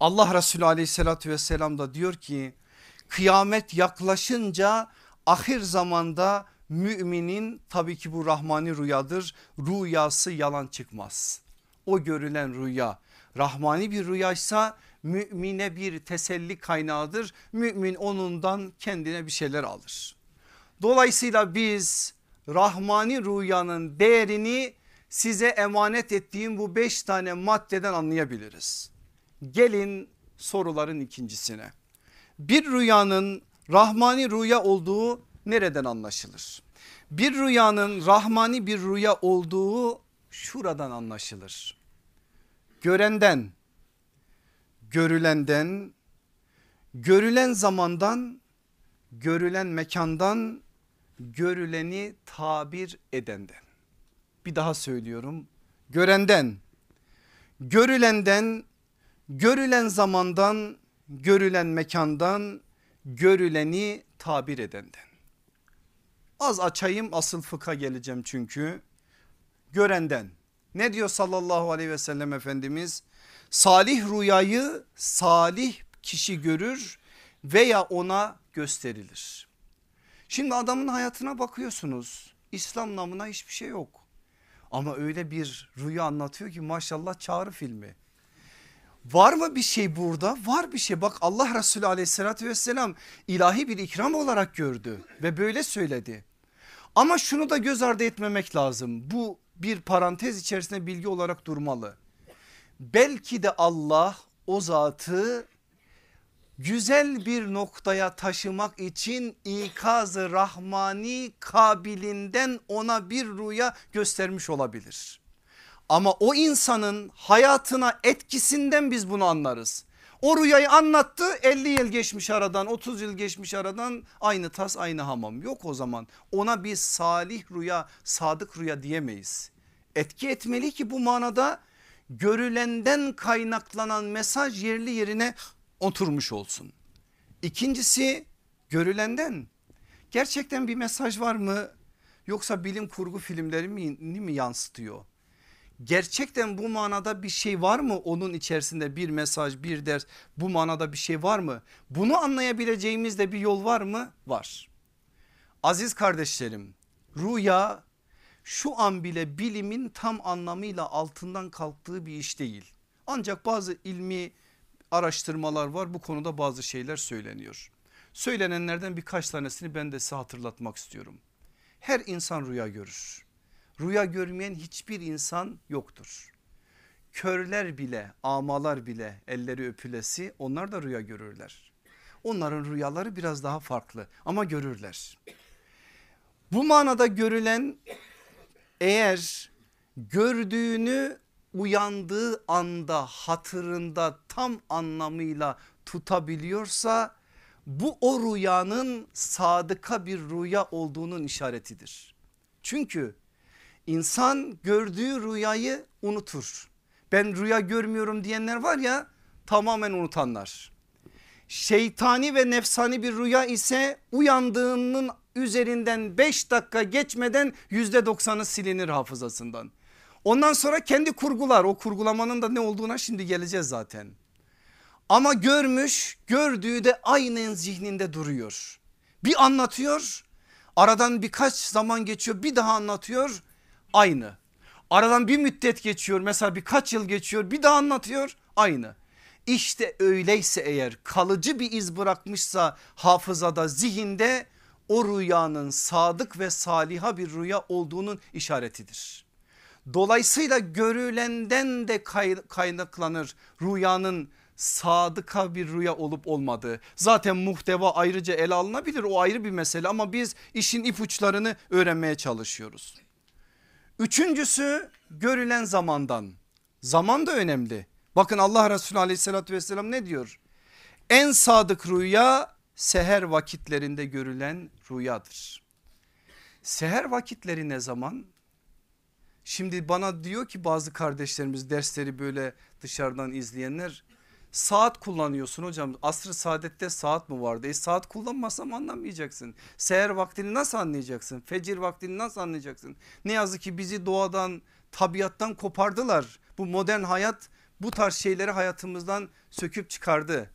Allah Resulü aleyhissalatü vesselam da diyor ki kıyamet yaklaşınca ahir zamanda müminin tabii ki bu rahmani rüyadır rüyası yalan çıkmaz. O görülen rüya rahmani bir rüyaysa mümine bir teselli kaynağıdır. Mümin onundan kendine bir şeyler alır. Dolayısıyla biz rahmani rüyanın değerini size emanet ettiğim bu beş tane maddeden anlayabiliriz. Gelin soruların ikincisine. Bir rüyanın rahmani rüya olduğu nereden anlaşılır? Bir rüyanın rahmani bir rüya olduğu şuradan anlaşılır. Görenden, görülenden, görülen zamandan, görülen mekandan, görüleni tabir edenden. Bir daha söylüyorum. Görenden, görülenden, görülen zamandan, görülen mekandan, görüleni tabir edenden. Az açayım asıl fıkha geleceğim çünkü. Görenden ne diyor sallallahu aleyhi ve sellem Efendimiz? Salih rüyayı salih kişi görür veya ona gösterilir. Şimdi adamın hayatına bakıyorsunuz. İslam namına hiçbir şey yok. Ama öyle bir rüya anlatıyor ki maşallah çağrı filmi. Var mı bir şey burada? Var bir şey. Bak Allah Resulü aleyhissalatü vesselam ilahi bir ikram olarak gördü ve böyle söyledi. Ama şunu da göz ardı etmemek lazım. Bu bir parantez içerisinde bilgi olarak durmalı. Belki de Allah o zatı güzel bir noktaya taşımak için ikazı rahmani kabilinden ona bir rüya göstermiş olabilir. Ama o insanın hayatına etkisinden biz bunu anlarız. O rüyayı anlattı 50 yıl geçmiş aradan 30 yıl geçmiş aradan aynı tas aynı hamam yok o zaman ona biz salih rüya sadık rüya diyemeyiz. Etki etmeli ki bu manada görülenden kaynaklanan mesaj yerli yerine oturmuş olsun. İkincisi görülenden gerçekten bir mesaj var mı yoksa bilim kurgu filmleri mi, mi yansıtıyor? Gerçekten bu manada bir şey var mı onun içerisinde bir mesaj bir ders bu manada bir şey var mı? Bunu anlayabileceğimiz de bir yol var mı? Var. Aziz kardeşlerim rüya şu an bile bilimin tam anlamıyla altından kalktığı bir iş değil. Ancak bazı ilmi araştırmalar var bu konuda bazı şeyler söyleniyor. Söylenenlerden birkaç tanesini ben de size hatırlatmak istiyorum. Her insan rüya görür. Rüya görmeyen hiçbir insan yoktur. Körler bile amalar bile elleri öpülesi onlar da rüya görürler. Onların rüyaları biraz daha farklı ama görürler. Bu manada görülen eğer gördüğünü uyandığı anda hatırında tam anlamıyla tutabiliyorsa bu o rüyanın sadıka bir rüya olduğunun işaretidir. Çünkü insan gördüğü rüyayı unutur. Ben rüya görmüyorum diyenler var ya tamamen unutanlar. Şeytani ve nefsani bir rüya ise uyandığının üzerinden 5 dakika geçmeden %90'ı silinir hafızasından. Ondan sonra kendi kurgular o kurgulamanın da ne olduğuna şimdi geleceğiz zaten. Ama görmüş gördüğü de aynen zihninde duruyor. Bir anlatıyor aradan birkaç zaman geçiyor bir daha anlatıyor aynı. Aradan bir müddet geçiyor mesela birkaç yıl geçiyor bir daha anlatıyor aynı. İşte öyleyse eğer kalıcı bir iz bırakmışsa hafızada zihinde o rüyanın sadık ve saliha bir rüya olduğunun işaretidir. Dolayısıyla görülenden de kaynaklanır rüyanın sadıka bir rüya olup olmadığı. Zaten muhteva ayrıca ele alınabilir o ayrı bir mesele ama biz işin ipuçlarını öğrenmeye çalışıyoruz. Üçüncüsü görülen zamandan. Zaman da önemli. Bakın Allah Resulü aleyhissalatü vesselam ne diyor? En sadık rüya seher vakitlerinde görülen rüyadır. Seher vakitleri ne zaman? Şimdi bana diyor ki bazı kardeşlerimiz dersleri böyle dışarıdan izleyenler Saat kullanıyorsun hocam. Asr-ı saadette saat mi vardı? E saat kullanmasam anlamayacaksın. Seher vaktini nasıl anlayacaksın? Fecir vaktini nasıl anlayacaksın? Ne yazık ki bizi doğadan tabiattan kopardılar. Bu modern hayat bu tarz şeyleri hayatımızdan söküp çıkardı.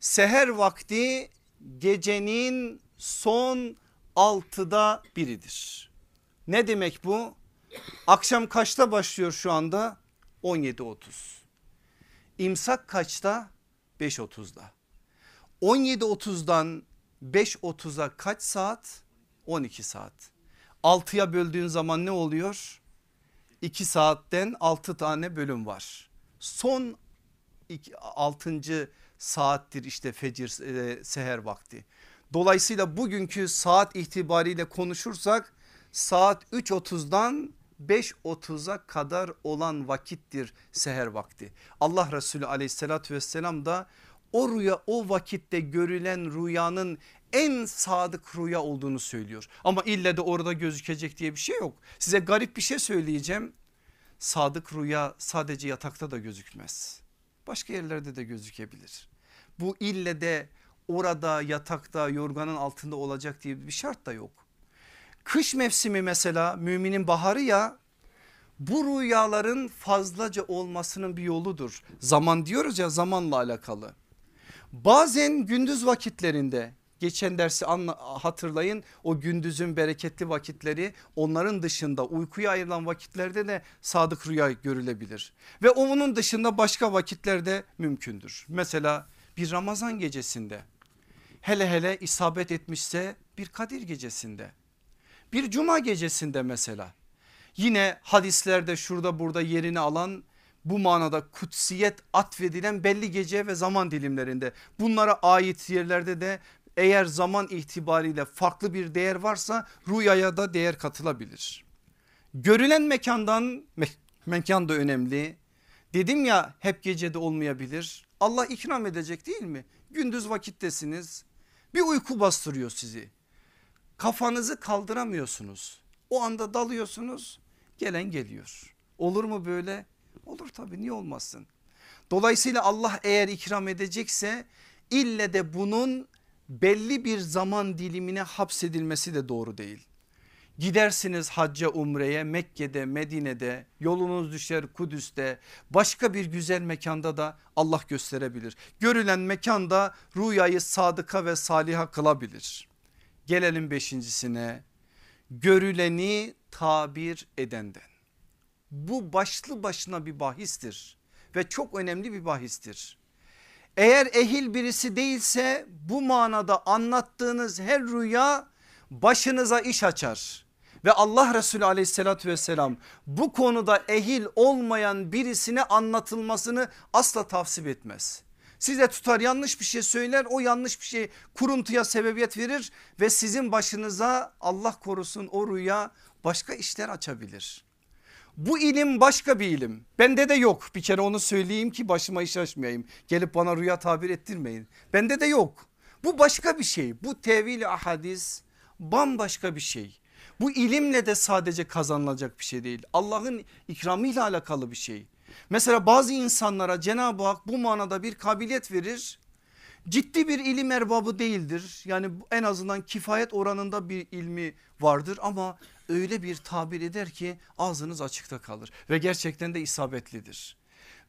Seher vakti gecenin son altıda biridir. Ne demek bu? Akşam kaçta başlıyor şu anda? 17.30. İmsak kaçta? 5.30'da. 17.30'dan 5.30'a kaç saat? 12 saat. 6'ya böldüğün zaman ne oluyor? 2 saatten 6 tane bölüm var. Son 6. saattir işte fecir e, seher vakti. Dolayısıyla bugünkü saat itibariyle konuşursak saat 3.30'dan 5.30'a kadar olan vakittir seher vakti. Allah Resulü aleyhissalatü vesselam da o rüya o vakitte görülen rüyanın en sadık rüya olduğunu söylüyor. Ama ille de orada gözükecek diye bir şey yok. Size garip bir şey söyleyeceğim. Sadık rüya sadece yatakta da gözükmez. Başka yerlerde de gözükebilir. Bu ille de orada yatakta yorganın altında olacak diye bir şart da yok. Kış mevsimi mesela müminin baharı ya bu rüyaların fazlaca olmasının bir yoludur. Zaman diyoruz ya zamanla alakalı. Bazen gündüz vakitlerinde geçen dersi hatırlayın o gündüzün bereketli vakitleri onların dışında uykuya ayrılan vakitlerde de sadık rüya görülebilir. Ve onun dışında başka vakitlerde mümkündür. Mesela bir Ramazan gecesinde hele hele isabet etmişse bir Kadir gecesinde bir cuma gecesinde mesela yine hadislerde şurada burada yerini alan bu manada kutsiyet atfedilen belli gece ve zaman dilimlerinde bunlara ait yerlerde de eğer zaman itibariyle farklı bir değer varsa rüyaya da değer katılabilir. Görülen mekandan me mekan da önemli. Dedim ya hep gecede olmayabilir. Allah ikram edecek değil mi? Gündüz vakittesiniz. Bir uyku bastırıyor sizi. Kafanızı kaldıramıyorsunuz. O anda dalıyorsunuz. Gelen geliyor. Olur mu böyle? Olur tabii niye olmasın? Dolayısıyla Allah eğer ikram edecekse ille de bunun belli bir zaman dilimine hapsedilmesi de doğru değil. Gidersiniz hacca umreye Mekke'de Medine'de yolunuz düşer Kudüs'te başka bir güzel mekanda da Allah gösterebilir. Görülen mekanda rüyayı sadıka ve saliha kılabilir. Gelelim beşincisine görüleni tabir edenden. Bu başlı başına bir bahistir ve çok önemli bir bahistir. Eğer ehil birisi değilse bu manada anlattığınız her rüya başınıza iş açar. Ve Allah Resulü aleyhissalatü vesselam bu konuda ehil olmayan birisine anlatılmasını asla tavsiye etmez. Size tutar yanlış bir şey söyler o yanlış bir şey kuruntuya sebebiyet verir ve sizin başınıza Allah korusun o rüya başka işler açabilir. Bu ilim başka bir ilim. Bende de yok. Bir kere onu söyleyeyim ki başıma iş açmayayım. Gelip bana rüya tabir ettirmeyin. Bende de yok. Bu başka bir şey. Bu tevil ahadis bambaşka bir şey. Bu ilimle de sadece kazanılacak bir şey değil. Allah'ın ikramıyla alakalı bir şey. Mesela bazı insanlara Cenab-ı Hak bu manada bir kabiliyet verir. Ciddi bir ilim erbabı değildir. Yani en azından kifayet oranında bir ilmi vardır ama öyle bir tabir eder ki ağzınız açıkta kalır ve gerçekten de isabetlidir.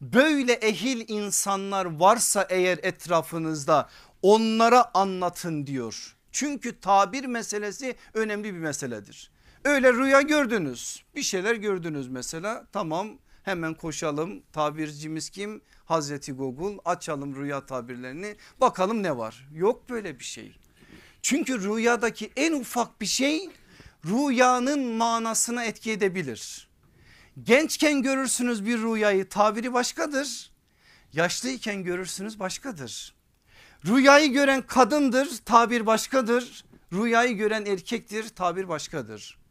Böyle ehil insanlar varsa eğer etrafınızda onlara anlatın diyor. Çünkü tabir meselesi önemli bir meseledir. Öyle rüya gördünüz bir şeyler gördünüz mesela tamam hemen koşalım tabircimiz kim? Hazreti Google açalım rüya tabirlerini bakalım ne var yok böyle bir şey. Çünkü rüyadaki en ufak bir şey rüyanın manasına etki edebilir. Gençken görürsünüz bir rüyayı tabiri başkadır. Yaşlıyken görürsünüz başkadır. Rüyayı gören kadındır tabir başkadır. Rüyayı gören erkektir tabir başkadır.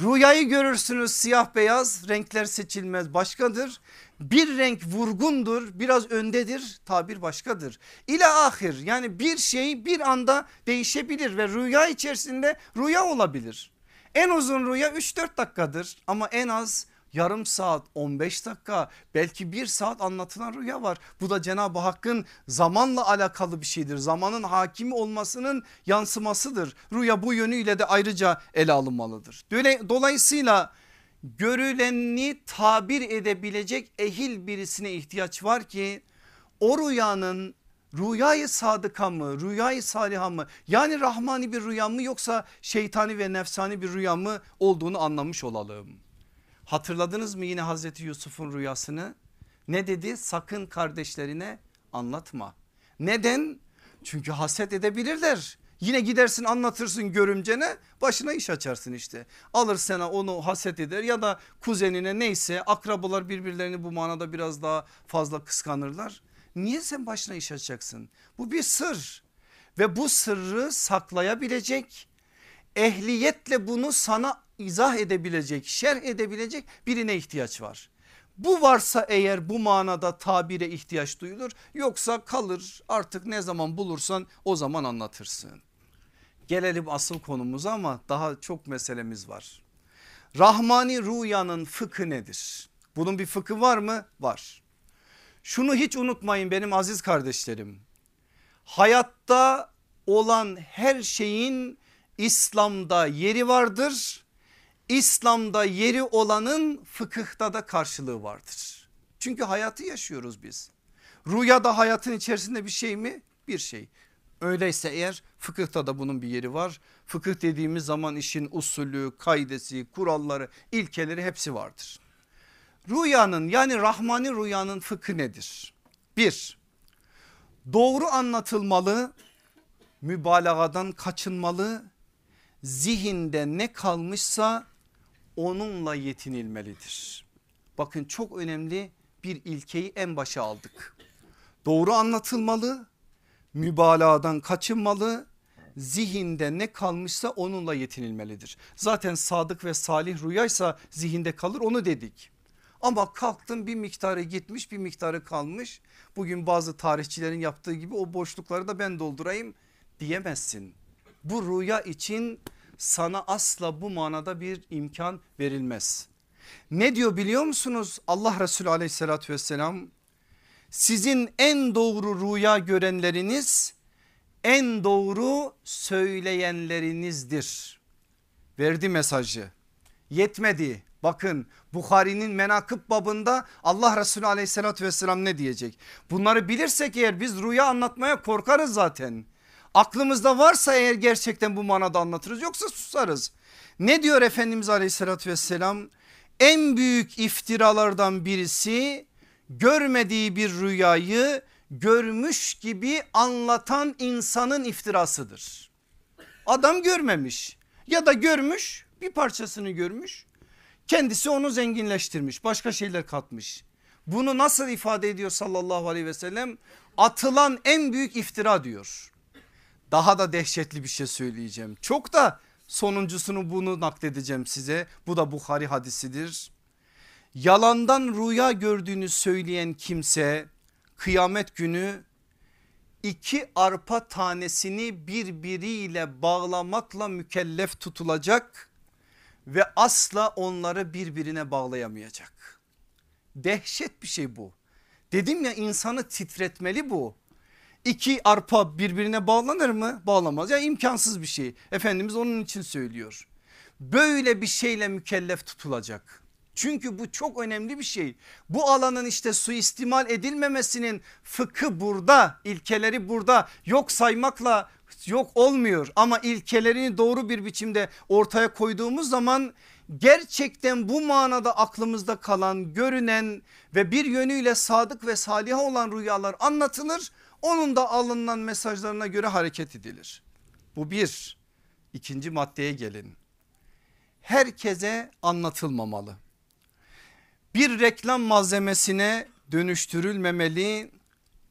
Rüyayı görürsünüz siyah beyaz renkler seçilmez başkadır. Bir renk vurgundur biraz öndedir tabir başkadır. İle ahir yani bir şey bir anda değişebilir ve rüya içerisinde rüya olabilir. En uzun rüya 3-4 dakikadır ama en az yarım saat 15 dakika belki bir saat anlatılan rüya var. Bu da Cenab-ı Hakk'ın zamanla alakalı bir şeydir. Zamanın hakimi olmasının yansımasıdır. Rüya bu yönüyle de ayrıca ele alınmalıdır. Dolayısıyla görüleni tabir edebilecek ehil birisine ihtiyaç var ki o rüyanın rüyayı sadıka mı rüyayı saliha mı yani rahmani bir rüya mı yoksa şeytani ve nefsani bir rüya mı olduğunu anlamış olalım. Hatırladınız mı yine Hazreti Yusuf'un rüyasını ne dedi sakın kardeşlerine anlatma. Neden? Çünkü haset edebilirler. Yine gidersin anlatırsın görümcene başına iş açarsın işte. Alır sana onu haset eder ya da kuzenine neyse akrabalar birbirlerini bu manada biraz daha fazla kıskanırlar. Niye sen başına iş açacaksın? Bu bir sır ve bu sırrı saklayabilecek ehliyetle bunu sana izah edebilecek şerh edebilecek birine ihtiyaç var. Bu varsa eğer bu manada tabire ihtiyaç duyulur yoksa kalır artık ne zaman bulursan o zaman anlatırsın. Gelelim asıl konumuza ama daha çok meselemiz var. Rahmani rüyanın fıkı nedir? Bunun bir fıkı var mı? Var. Şunu hiç unutmayın benim aziz kardeşlerim. Hayatta olan her şeyin İslam'da yeri vardır. İslam'da yeri olanın fıkıhta da karşılığı vardır. Çünkü hayatı yaşıyoruz biz. Rüya da hayatın içerisinde bir şey mi? Bir şey. Öyleyse eğer fıkıhta da bunun bir yeri var. Fıkıh dediğimiz zaman işin usulü, kaidesi, kuralları, ilkeleri hepsi vardır. Rüyanın yani rahmani rüyanın fıkhı nedir? Bir, doğru anlatılmalı, mübalağadan kaçınmalı, zihinde ne kalmışsa onunla yetinilmelidir. Bakın çok önemli bir ilkeyi en başa aldık. Doğru anlatılmalı, mübalağadan kaçınmalı, zihinde ne kalmışsa onunla yetinilmelidir. Zaten sadık ve salih rüyaysa zihinde kalır onu dedik. Ama kalktın bir miktarı gitmiş bir miktarı kalmış. Bugün bazı tarihçilerin yaptığı gibi o boşlukları da ben doldurayım diyemezsin. Bu rüya için sana asla bu manada bir imkan verilmez. Ne diyor biliyor musunuz Allah Resulü aleyhissalatü vesselam sizin en doğru rüya görenleriniz en doğru söyleyenlerinizdir. Verdi mesajı yetmedi bakın Bukhari'nin menakıb babında Allah Resulü aleyhissalatü vesselam ne diyecek? Bunları bilirsek eğer biz rüya anlatmaya korkarız zaten. Aklımızda varsa eğer gerçekten bu manada anlatırız yoksa susarız. Ne diyor Efendimiz aleyhissalatü vesselam? En büyük iftiralardan birisi görmediği bir rüyayı görmüş gibi anlatan insanın iftirasıdır. Adam görmemiş ya da görmüş bir parçasını görmüş kendisi onu zenginleştirmiş başka şeyler katmış. Bunu nasıl ifade ediyor sallallahu aleyhi ve sellem? Atılan en büyük iftira diyor. Daha da dehşetli bir şey söyleyeceğim. Çok da sonuncusunu bunu nakledeceğim size. Bu da Bukhari hadisidir. Yalandan rüya gördüğünü söyleyen kimse kıyamet günü iki arpa tanesini birbiriyle bağlamakla mükellef tutulacak ve asla onları birbirine bağlayamayacak. Dehşet bir şey bu. Dedim ya insanı titretmeli bu. İki arpa birbirine bağlanır mı? Bağlamaz ya imkansız bir şey. Efendimiz onun için söylüyor. Böyle bir şeyle mükellef tutulacak. Çünkü bu çok önemli bir şey. Bu alanın işte suistimal edilmemesinin fıkı burada, ilkeleri burada. Yok saymakla yok olmuyor ama ilkelerini doğru bir biçimde ortaya koyduğumuz zaman gerçekten bu manada aklımızda kalan görünen ve bir yönüyle sadık ve salih olan rüyalar anlatılır. Onun da alınan mesajlarına göre hareket edilir. Bu bir. İkinci maddeye gelin. Herkese anlatılmamalı. Bir reklam malzemesine dönüştürülmemeli.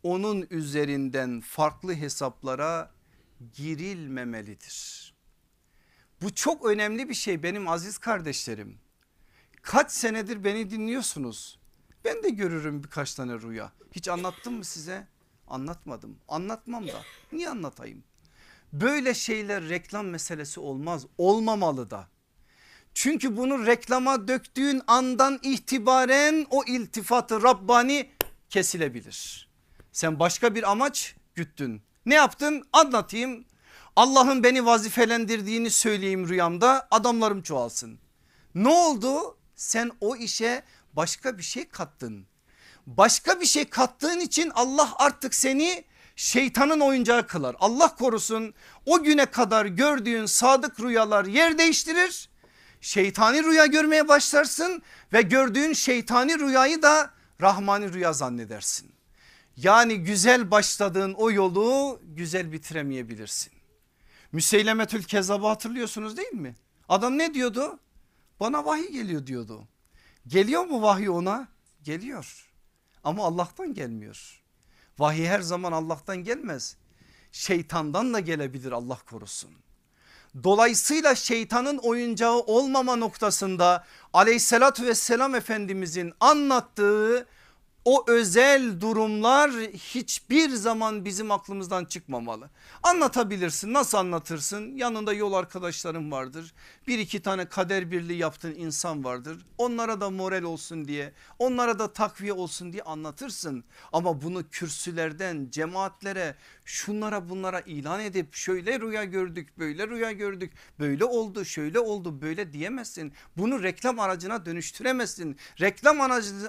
Onun üzerinden farklı hesaplara girilmemelidir. Bu çok önemli bir şey benim aziz kardeşlerim. Kaç senedir beni dinliyorsunuz. Ben de görürüm birkaç tane rüya. Hiç anlattım mı size? Anlatmadım. Anlatmam da. Niye anlatayım? Böyle şeyler reklam meselesi olmaz. Olmamalı da. Çünkü bunu reklama döktüğün andan itibaren o iltifatı Rabbani kesilebilir. Sen başka bir amaç güttün. Ne yaptın? Anlatayım. Allah'ın beni vazifelendirdiğini söyleyeyim rüyamda adamlarım çoğalsın. Ne oldu? Sen o işe başka bir şey kattın. Başka bir şey kattığın için Allah artık seni şeytanın oyuncağı kılar. Allah korusun o güne kadar gördüğün sadık rüyalar yer değiştirir. Şeytani rüya görmeye başlarsın ve gördüğün şeytani rüyayı da rahmani rüya zannedersin. Yani güzel başladığın o yolu güzel bitiremeyebilirsin. Müseylemetül Kezzab'ı hatırlıyorsunuz değil mi? Adam ne diyordu? Bana vahiy geliyor diyordu. Geliyor mu vahiy ona? Geliyor. Ama Allah'tan gelmiyor. Vahiy her zaman Allah'tan gelmez. Şeytandan da gelebilir Allah korusun. Dolayısıyla şeytanın oyuncağı olmama noktasında aleyhissalatü vesselam efendimizin anlattığı o özel durumlar hiçbir zaman bizim aklımızdan çıkmamalı. Anlatabilirsin nasıl anlatırsın yanında yol arkadaşların vardır bir iki tane kader birliği yaptığın insan vardır onlara da moral olsun diye onlara da takviye olsun diye anlatırsın. Ama bunu kürsülerden cemaatlere şunlara bunlara ilan edip şöyle rüya gördük böyle rüya gördük böyle oldu şöyle oldu böyle diyemezsin. Bunu reklam aracına dönüştüremezsin. Reklam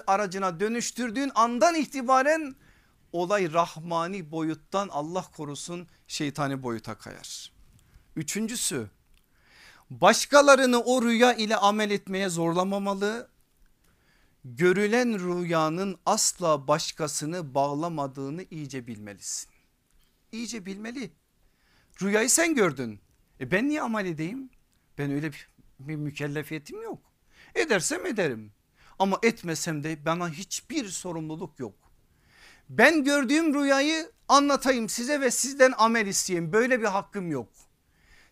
aracına dönüştürdüğün andan itibaren olay rahmani boyuttan Allah korusun şeytani boyuta kayar. Üçüncüsü başkalarını o rüya ile amel etmeye zorlamamalı. Görülen rüyanın asla başkasını bağlamadığını iyice bilmelisin. İyice bilmeli. Rüyayı sen gördün. E ben niye amel edeyim? Ben öyle bir, bir mükellefiyetim yok. Edersem ederim. Ama etmesem de bana hiçbir sorumluluk yok. Ben gördüğüm rüyayı anlatayım size ve sizden amel isteyeyim. Böyle bir hakkım yok.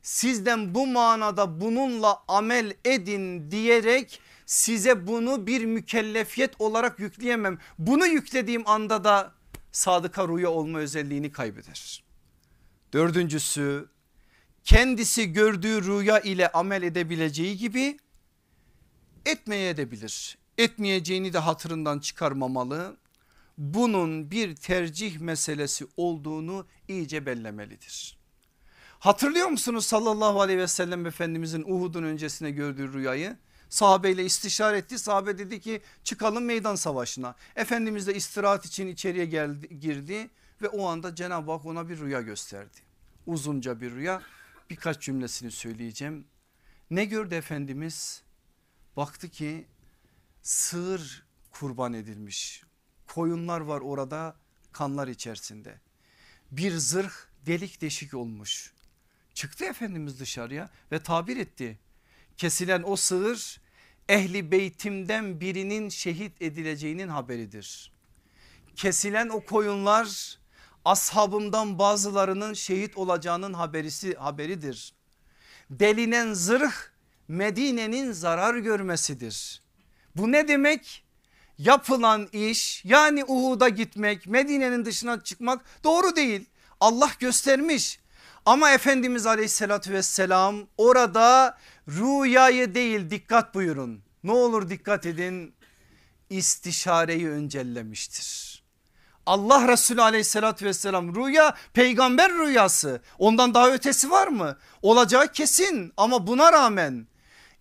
Sizden bu manada bununla amel edin diyerek size bunu bir mükellefiyet olarak yükleyemem. Bunu yüklediğim anda da sadıka rüya olma özelliğini kaybeder. Dördüncüsü kendisi gördüğü rüya ile amel edebileceği gibi etmeye edebilir. Etmeyeceğini de hatırından çıkarmamalı. Bunun bir tercih meselesi olduğunu iyice bellemelidir. Hatırlıyor musunuz sallallahu aleyhi ve sellem Efendimizin Uhud'un öncesine gördüğü rüyayı? Sahabeyle istişare etti. Sahabe dedi ki çıkalım meydan savaşına. Efendimiz de istirahat için içeriye geldi, girdi ve o anda Cenab-ı Hak ona bir rüya gösterdi. Uzunca bir rüya birkaç cümlesini söyleyeceğim. Ne gördü Efendimiz? Baktı ki sığır kurban edilmiş. Koyunlar var orada kanlar içerisinde. Bir zırh delik deşik olmuş. Çıktı Efendimiz dışarıya ve tabir etti. Kesilen o sığır ehli beytimden birinin şehit edileceğinin haberidir. Kesilen o koyunlar ashabımdan bazılarının şehit olacağının haberisi haberidir. Delinen zırh Medine'nin zarar görmesidir. Bu ne demek? Yapılan iş yani Uhud'a gitmek Medine'nin dışına çıkmak doğru değil. Allah göstermiş ama Efendimiz aleyhissalatü vesselam orada rüyayı değil dikkat buyurun. Ne olur dikkat edin istişareyi öncellemiştir. Allah Resulü aleyhissalatü vesselam rüya peygamber rüyası ondan daha ötesi var mı? Olacağı kesin ama buna rağmen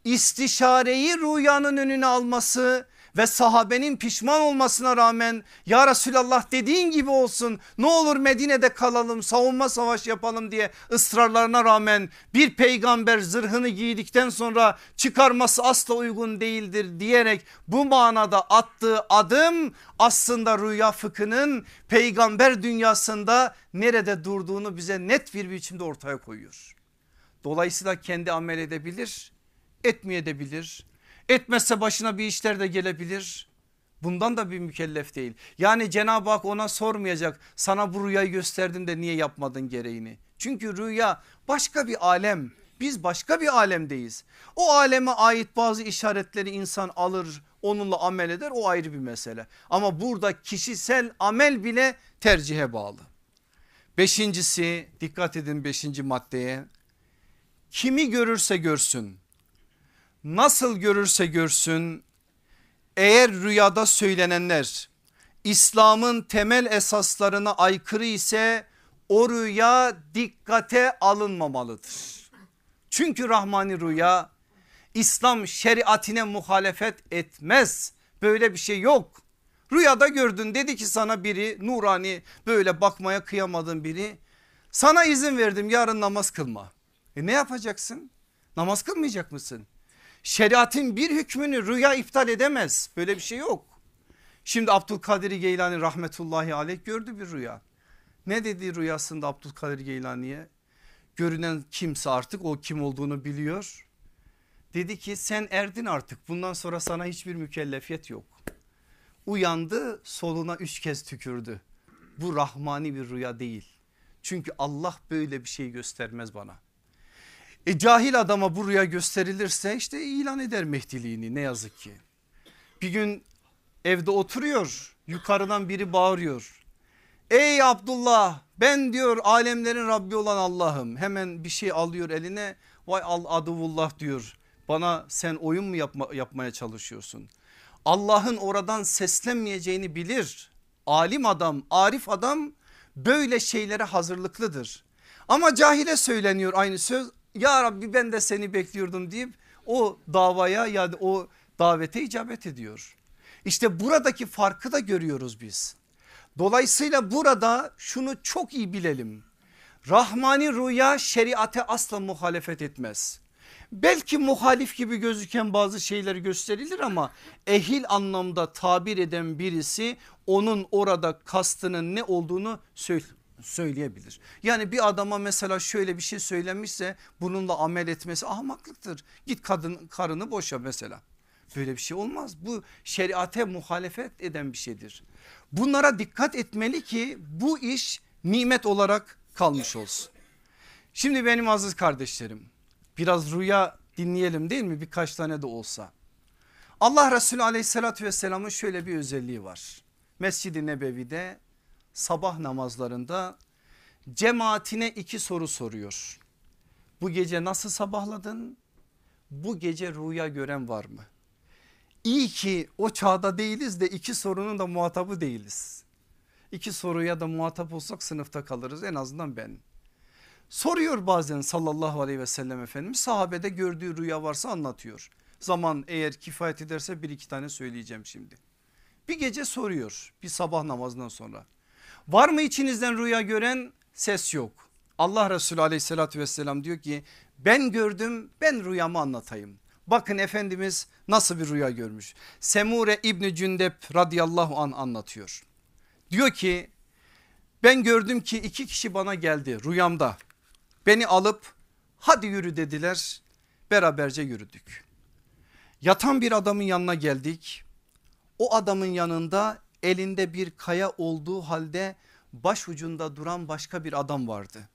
istişareyi rüyanın önüne alması ve sahabenin pişman olmasına rağmen ya Resulallah dediğin gibi olsun ne olur Medine'de kalalım savunma savaş yapalım diye ısrarlarına rağmen bir peygamber zırhını giydikten sonra çıkarması asla uygun değildir diyerek bu manada attığı adım aslında rüya fıkhının peygamber dünyasında nerede durduğunu bize net bir biçimde ortaya koyuyor. Dolayısıyla kendi amel edebilir etmeyebilir Etmezse başına bir işler de gelebilir. Bundan da bir mükellef değil. Yani Cenab-ı Hak ona sormayacak sana bu rüyayı gösterdim de niye yapmadın gereğini. Çünkü rüya başka bir alem. Biz başka bir alemdeyiz. O aleme ait bazı işaretleri insan alır onunla amel eder o ayrı bir mesele. Ama burada kişisel amel bile tercihe bağlı. Beşincisi dikkat edin beşinci maddeye. Kimi görürse görsün nasıl görürse görsün eğer rüyada söylenenler İslam'ın temel esaslarına aykırı ise o rüya dikkate alınmamalıdır. Çünkü Rahmani rüya İslam şeriatine muhalefet etmez. Böyle bir şey yok. Rüyada gördün dedi ki sana biri nurani böyle bakmaya kıyamadın biri. Sana izin verdim yarın namaz kılma. E ne yapacaksın? Namaz kılmayacak mısın? Şeriatın bir hükmünü rüya iptal edemez. Böyle bir şey yok. Şimdi Abdülkadir Geylani rahmetullahi aleyh gördü bir rüya. Ne dedi rüyasında Abdülkadir Geylani'ye? Görünen kimse artık o kim olduğunu biliyor. Dedi ki sen erdin artık bundan sonra sana hiçbir mükellefiyet yok. Uyandı soluna üç kez tükürdü. Bu rahmani bir rüya değil. Çünkü Allah böyle bir şey göstermez bana. E cahil adama bu rüya gösterilirse işte ilan eder Mehdiliğini ne yazık ki. Bir gün evde oturuyor yukarıdan biri bağırıyor. Ey Abdullah ben diyor alemlerin Rabbi olan Allah'ım hemen bir şey alıyor eline vay al aduvullah diyor bana sen oyun mu yapma, yapmaya çalışıyorsun? Allah'ın oradan seslenmeyeceğini bilir. Alim adam, arif adam böyle şeylere hazırlıklıdır. Ama cahile söyleniyor aynı söz. Ya Rabbi ben de seni bekliyordum deyip o davaya ya yani o davete icabet ediyor. İşte buradaki farkı da görüyoruz biz. Dolayısıyla burada şunu çok iyi bilelim. Rahmani rüya şeriate asla muhalefet etmez. Belki muhalif gibi gözüken bazı şeyler gösterilir ama ehil anlamda tabir eden birisi onun orada kastının ne olduğunu söyleyebilir. Yani bir adama mesela şöyle bir şey söylenmişse bununla amel etmesi ahmaklıktır. Git kadın karını boşa mesela. Böyle bir şey olmaz. Bu şeriate muhalefet eden bir şeydir. Bunlara dikkat etmeli ki bu iş nimet olarak kalmış olsun. Şimdi benim aziz kardeşlerim biraz rüya dinleyelim değil mi birkaç tane de olsa. Allah Resulü aleyhissalatü vesselamın şöyle bir özelliği var. Mescid-i Nebevi'de sabah namazlarında cemaatine iki soru soruyor. Bu gece nasıl sabahladın? Bu gece rüya gören var mı? İyi ki o çağda değiliz de iki sorunun da muhatabı değiliz. İki soruya da muhatap olsak sınıfta kalırız en azından ben. Soruyor bazen sallallahu aleyhi ve sellem Efendimiz sahabede gördüğü rüya varsa anlatıyor. Zaman eğer kifayet ederse bir iki tane söyleyeceğim şimdi. Bir gece soruyor bir sabah namazından sonra. Var mı içinizden rüya gören ses yok. Allah Resulü aleyhissalatü vesselam diyor ki ben gördüm ben rüyamı anlatayım. Bakın Efendimiz nasıl bir rüya görmüş. Semure İbni Cündep radıyallahu an anlatıyor. Diyor ki ben gördüm ki iki kişi bana geldi rüyamda. Beni alıp hadi yürü dediler beraberce yürüdük. Yatan bir adamın yanına geldik. O adamın yanında elinde bir kaya olduğu halde baş ucunda duran başka bir adam vardı.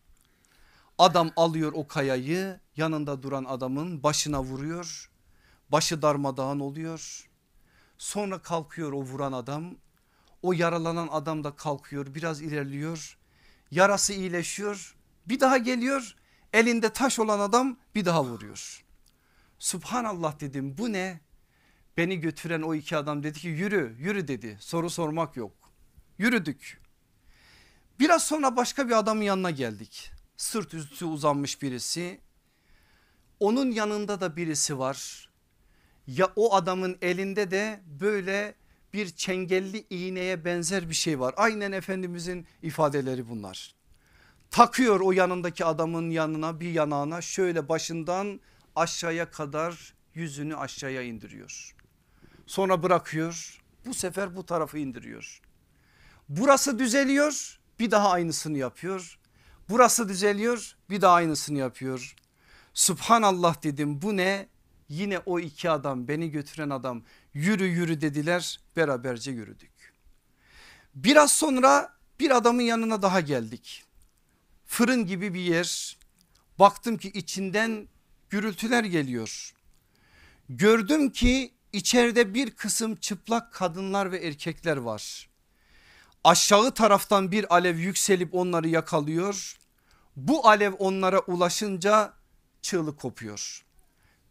Adam alıyor o kayayı yanında duran adamın başına vuruyor. Başı darmadağın oluyor. Sonra kalkıyor o vuran adam. O yaralanan adam da kalkıyor biraz ilerliyor. Yarası iyileşiyor. Bir daha geliyor elinde taş olan adam bir daha vuruyor. Subhanallah dedim bu ne? Beni götüren o iki adam dedi ki yürü yürü dedi soru sormak yok. Yürüdük. Biraz sonra başka bir adamın yanına geldik. Sırt üstü uzanmış birisi. Onun yanında da birisi var. Ya o adamın elinde de böyle bir çengelli iğneye benzer bir şey var. Aynen Efendimizin ifadeleri bunlar. Takıyor o yanındaki adamın yanına bir yanağına şöyle başından aşağıya kadar yüzünü aşağıya indiriyor. Sonra bırakıyor bu sefer bu tarafı indiriyor. Burası düzeliyor bir daha aynısını yapıyor. Burası düzeliyor bir daha aynısını yapıyor. Subhanallah dedim bu ne? Yine o iki adam beni götüren adam yürü yürü dediler beraberce yürüdük. Biraz sonra bir adamın yanına daha geldik. Fırın gibi bir yer. Baktım ki içinden gürültüler geliyor. Gördüm ki içeride bir kısım çıplak kadınlar ve erkekler var. Aşağı taraftan bir alev yükselip onları yakalıyor. Bu alev onlara ulaşınca çığlık kopuyor.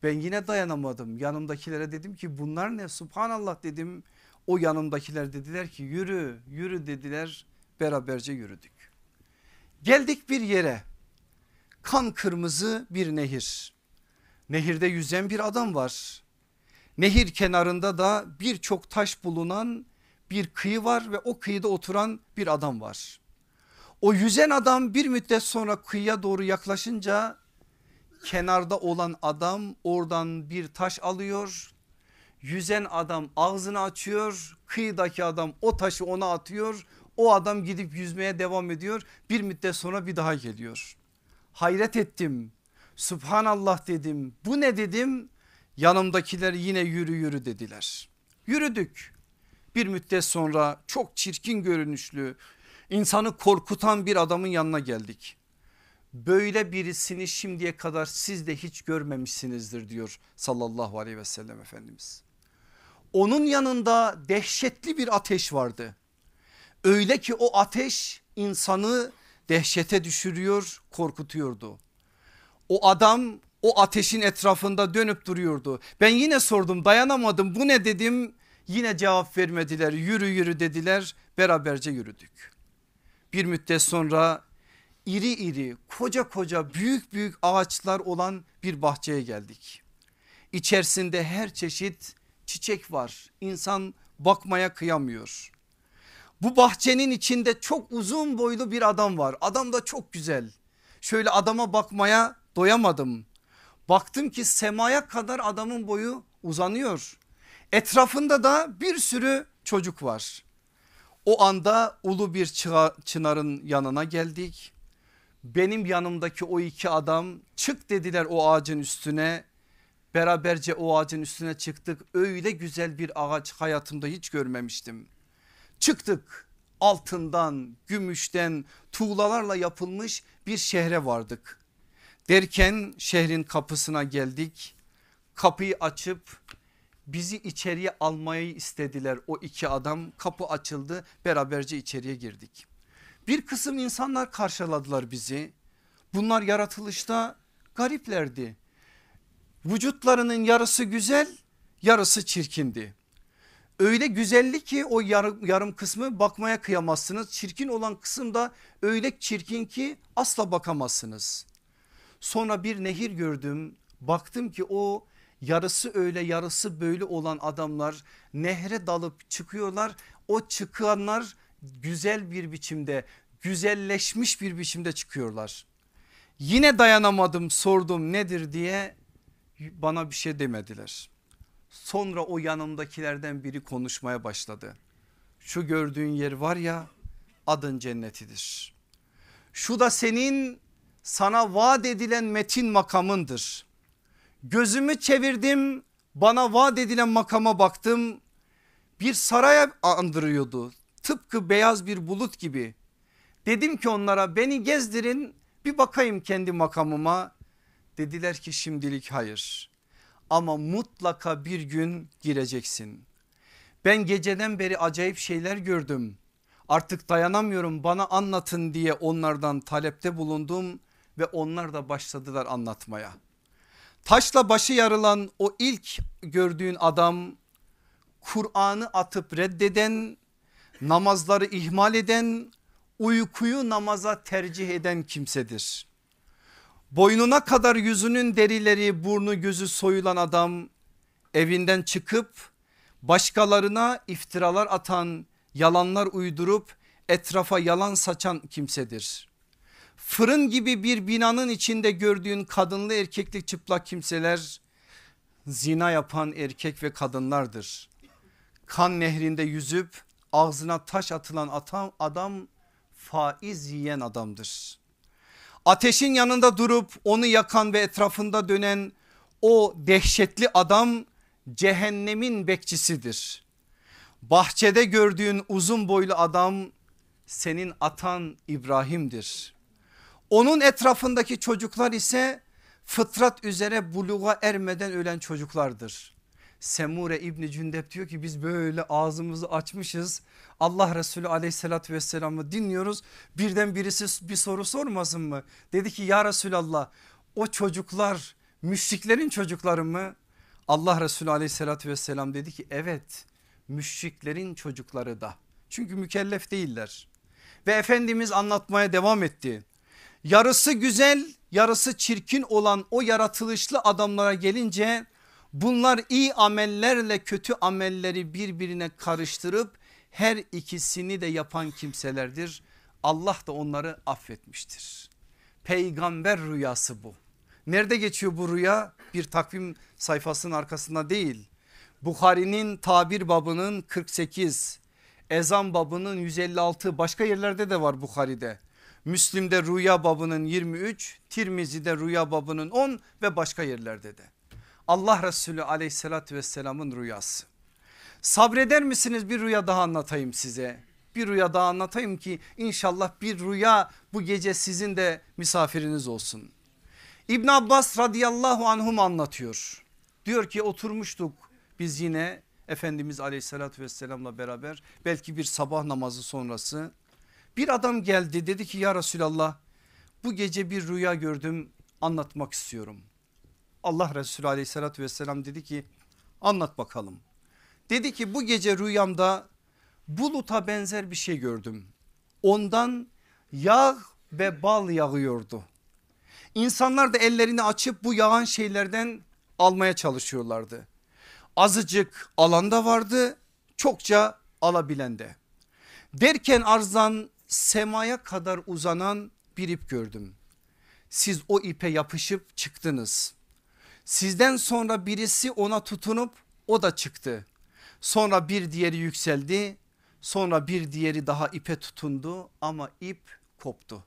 Ben yine dayanamadım yanımdakilere dedim ki bunlar ne subhanallah dedim. O yanımdakiler dediler ki yürü yürü dediler beraberce yürüdük. Geldik bir yere kan kırmızı bir nehir. Nehirde yüzen bir adam var. Nehir kenarında da birçok taş bulunan bir kıyı var ve o kıyıda oturan bir adam var. O yüzen adam bir müddet sonra kıyıya doğru yaklaşınca kenarda olan adam oradan bir taş alıyor. Yüzen adam ağzını açıyor. Kıyıdaki adam o taşı ona atıyor. O adam gidip yüzmeye devam ediyor. Bir müddet sonra bir daha geliyor. Hayret ettim. Subhanallah dedim. Bu ne dedim? Yanımdakiler yine yürü yürü dediler. Yürüdük. Bir müddet sonra çok çirkin görünüşlü, insanı korkutan bir adamın yanına geldik. Böyle birisini şimdiye kadar siz de hiç görmemişsinizdir diyor sallallahu aleyhi ve sellem Efendimiz. Onun yanında dehşetli bir ateş vardı. Öyle ki o ateş insanı dehşete düşürüyor korkutuyordu. O adam o ateşin etrafında dönüp duruyordu. Ben yine sordum dayanamadım bu ne dedim yine cevap vermediler yürü yürü dediler beraberce yürüdük. Bir müddet sonra iri iri koca koca büyük büyük ağaçlar olan bir bahçeye geldik. İçerisinde her çeşit çiçek var insan bakmaya kıyamıyor. Bu bahçenin içinde çok uzun boylu bir adam var adam da çok güzel. Şöyle adama bakmaya doyamadım. Baktım ki semaya kadar adamın boyu uzanıyor. Etrafında da bir sürü çocuk var. O anda ulu bir çınarın yanına geldik. Benim yanımdaki o iki adam çık dediler o ağacın üstüne. Beraberce o ağacın üstüne çıktık. Öyle güzel bir ağaç hayatımda hiç görmemiştim. Çıktık altından, gümüşten, tuğlalarla yapılmış bir şehre vardık. Derken şehrin kapısına geldik. Kapıyı açıp bizi içeriye almayı istediler o iki adam. Kapı açıldı beraberce içeriye girdik. Bir kısım insanlar karşıladılar bizi. Bunlar yaratılışta gariplerdi. Vücutlarının yarısı güzel yarısı çirkindi. Öyle güzelli ki o yarım, yarım kısmı bakmaya kıyamazsınız. Çirkin olan kısım da öyle çirkin ki asla bakamazsınız. Sonra bir nehir gördüm. Baktım ki o yarısı öyle yarısı böyle olan adamlar nehre dalıp çıkıyorlar. O çıkanlar güzel bir biçimde güzelleşmiş bir biçimde çıkıyorlar. Yine dayanamadım sordum nedir diye bana bir şey demediler. Sonra o yanımdakilerden biri konuşmaya başladı. Şu gördüğün yer var ya adın cennetidir. Şu da senin sana vaat edilen metin makamındır. Gözümü çevirdim bana vaat edilen makama baktım. Bir saraya andırıyordu tıpkı beyaz bir bulut gibi. Dedim ki onlara beni gezdirin bir bakayım kendi makamıma. Dediler ki şimdilik hayır ama mutlaka bir gün gireceksin. Ben geceden beri acayip şeyler gördüm. Artık dayanamıyorum bana anlatın diye onlardan talepte bulundum ve onlar da başladılar anlatmaya. Taşla başı yarılan o ilk gördüğün adam Kur'an'ı atıp reddeden, namazları ihmal eden, uykuyu namaza tercih eden kimsedir. Boynuna kadar yüzünün derileri burnu gözü soyulan adam evinden çıkıp başkalarına iftiralar atan yalanlar uydurup etrafa yalan saçan kimsedir. Fırın gibi bir binanın içinde gördüğün kadınlı erkekli çıplak kimseler zina yapan erkek ve kadınlardır. Kan nehrinde yüzüp ağzına taş atılan adam faiz yiyen adamdır. Ateşin yanında durup onu yakan ve etrafında dönen o dehşetli adam cehennemin bekçisidir. Bahçede gördüğün uzun boylu adam senin atan İbrahim'dir. Onun etrafındaki çocuklar ise fıtrat üzere buluğa ermeden ölen çocuklardır. Semure İbni Cündep diyor ki biz böyle ağzımızı açmışız. Allah Resulü aleyhissalatü vesselam'ı dinliyoruz. Birden birisi bir soru sormasın mı? Dedi ki ya Resulallah o çocuklar Müşriklerin çocukları mı? Allah Resulü aleyhissalatü vesselam dedi ki evet müşriklerin çocukları da. Çünkü mükellef değiller. Ve Efendimiz anlatmaya devam etti. Yarısı güzel yarısı çirkin olan o yaratılışlı adamlara gelince bunlar iyi amellerle kötü amelleri birbirine karıştırıp her ikisini de yapan kimselerdir. Allah da onları affetmiştir. Peygamber rüyası bu. Nerede geçiyor bu rüya? Bir takvim sayfasının arkasında değil. Bukhari'nin tabir babının 48, ezan babının 156 başka yerlerde de var Bukhari'de. Müslim'de rüya babının 23, Tirmizi'de rüya babının 10 ve başka yerlerde de. Allah Resulü aleyhissalatü vesselamın rüyası. Sabreder misiniz bir rüya daha anlatayım size. Bir rüya daha anlatayım ki inşallah bir rüya bu gece sizin de misafiriniz olsun. İbn Abbas radıyallahu anhum anlatıyor. Diyor ki oturmuştuk biz yine Efendimiz aleyhissalatü vesselamla beraber belki bir sabah namazı sonrası. Bir adam geldi dedi ki ya Resulallah bu gece bir rüya gördüm anlatmak istiyorum. Allah Resulü aleyhissalatü vesselam dedi ki anlat bakalım. Dedi ki bu gece rüyamda buluta benzer bir şey gördüm. Ondan yağ ve bal yağıyordu. İnsanlar da ellerini açıp bu yağan şeylerden almaya çalışıyorlardı. Azıcık alanda vardı çokça alabilen de. Derken arzdan semaya kadar uzanan bir ip gördüm. Siz o ipe yapışıp çıktınız. Sizden sonra birisi ona tutunup o da çıktı. Sonra bir diğeri yükseldi. Sonra bir diğeri daha ipe tutundu ama ip koptu.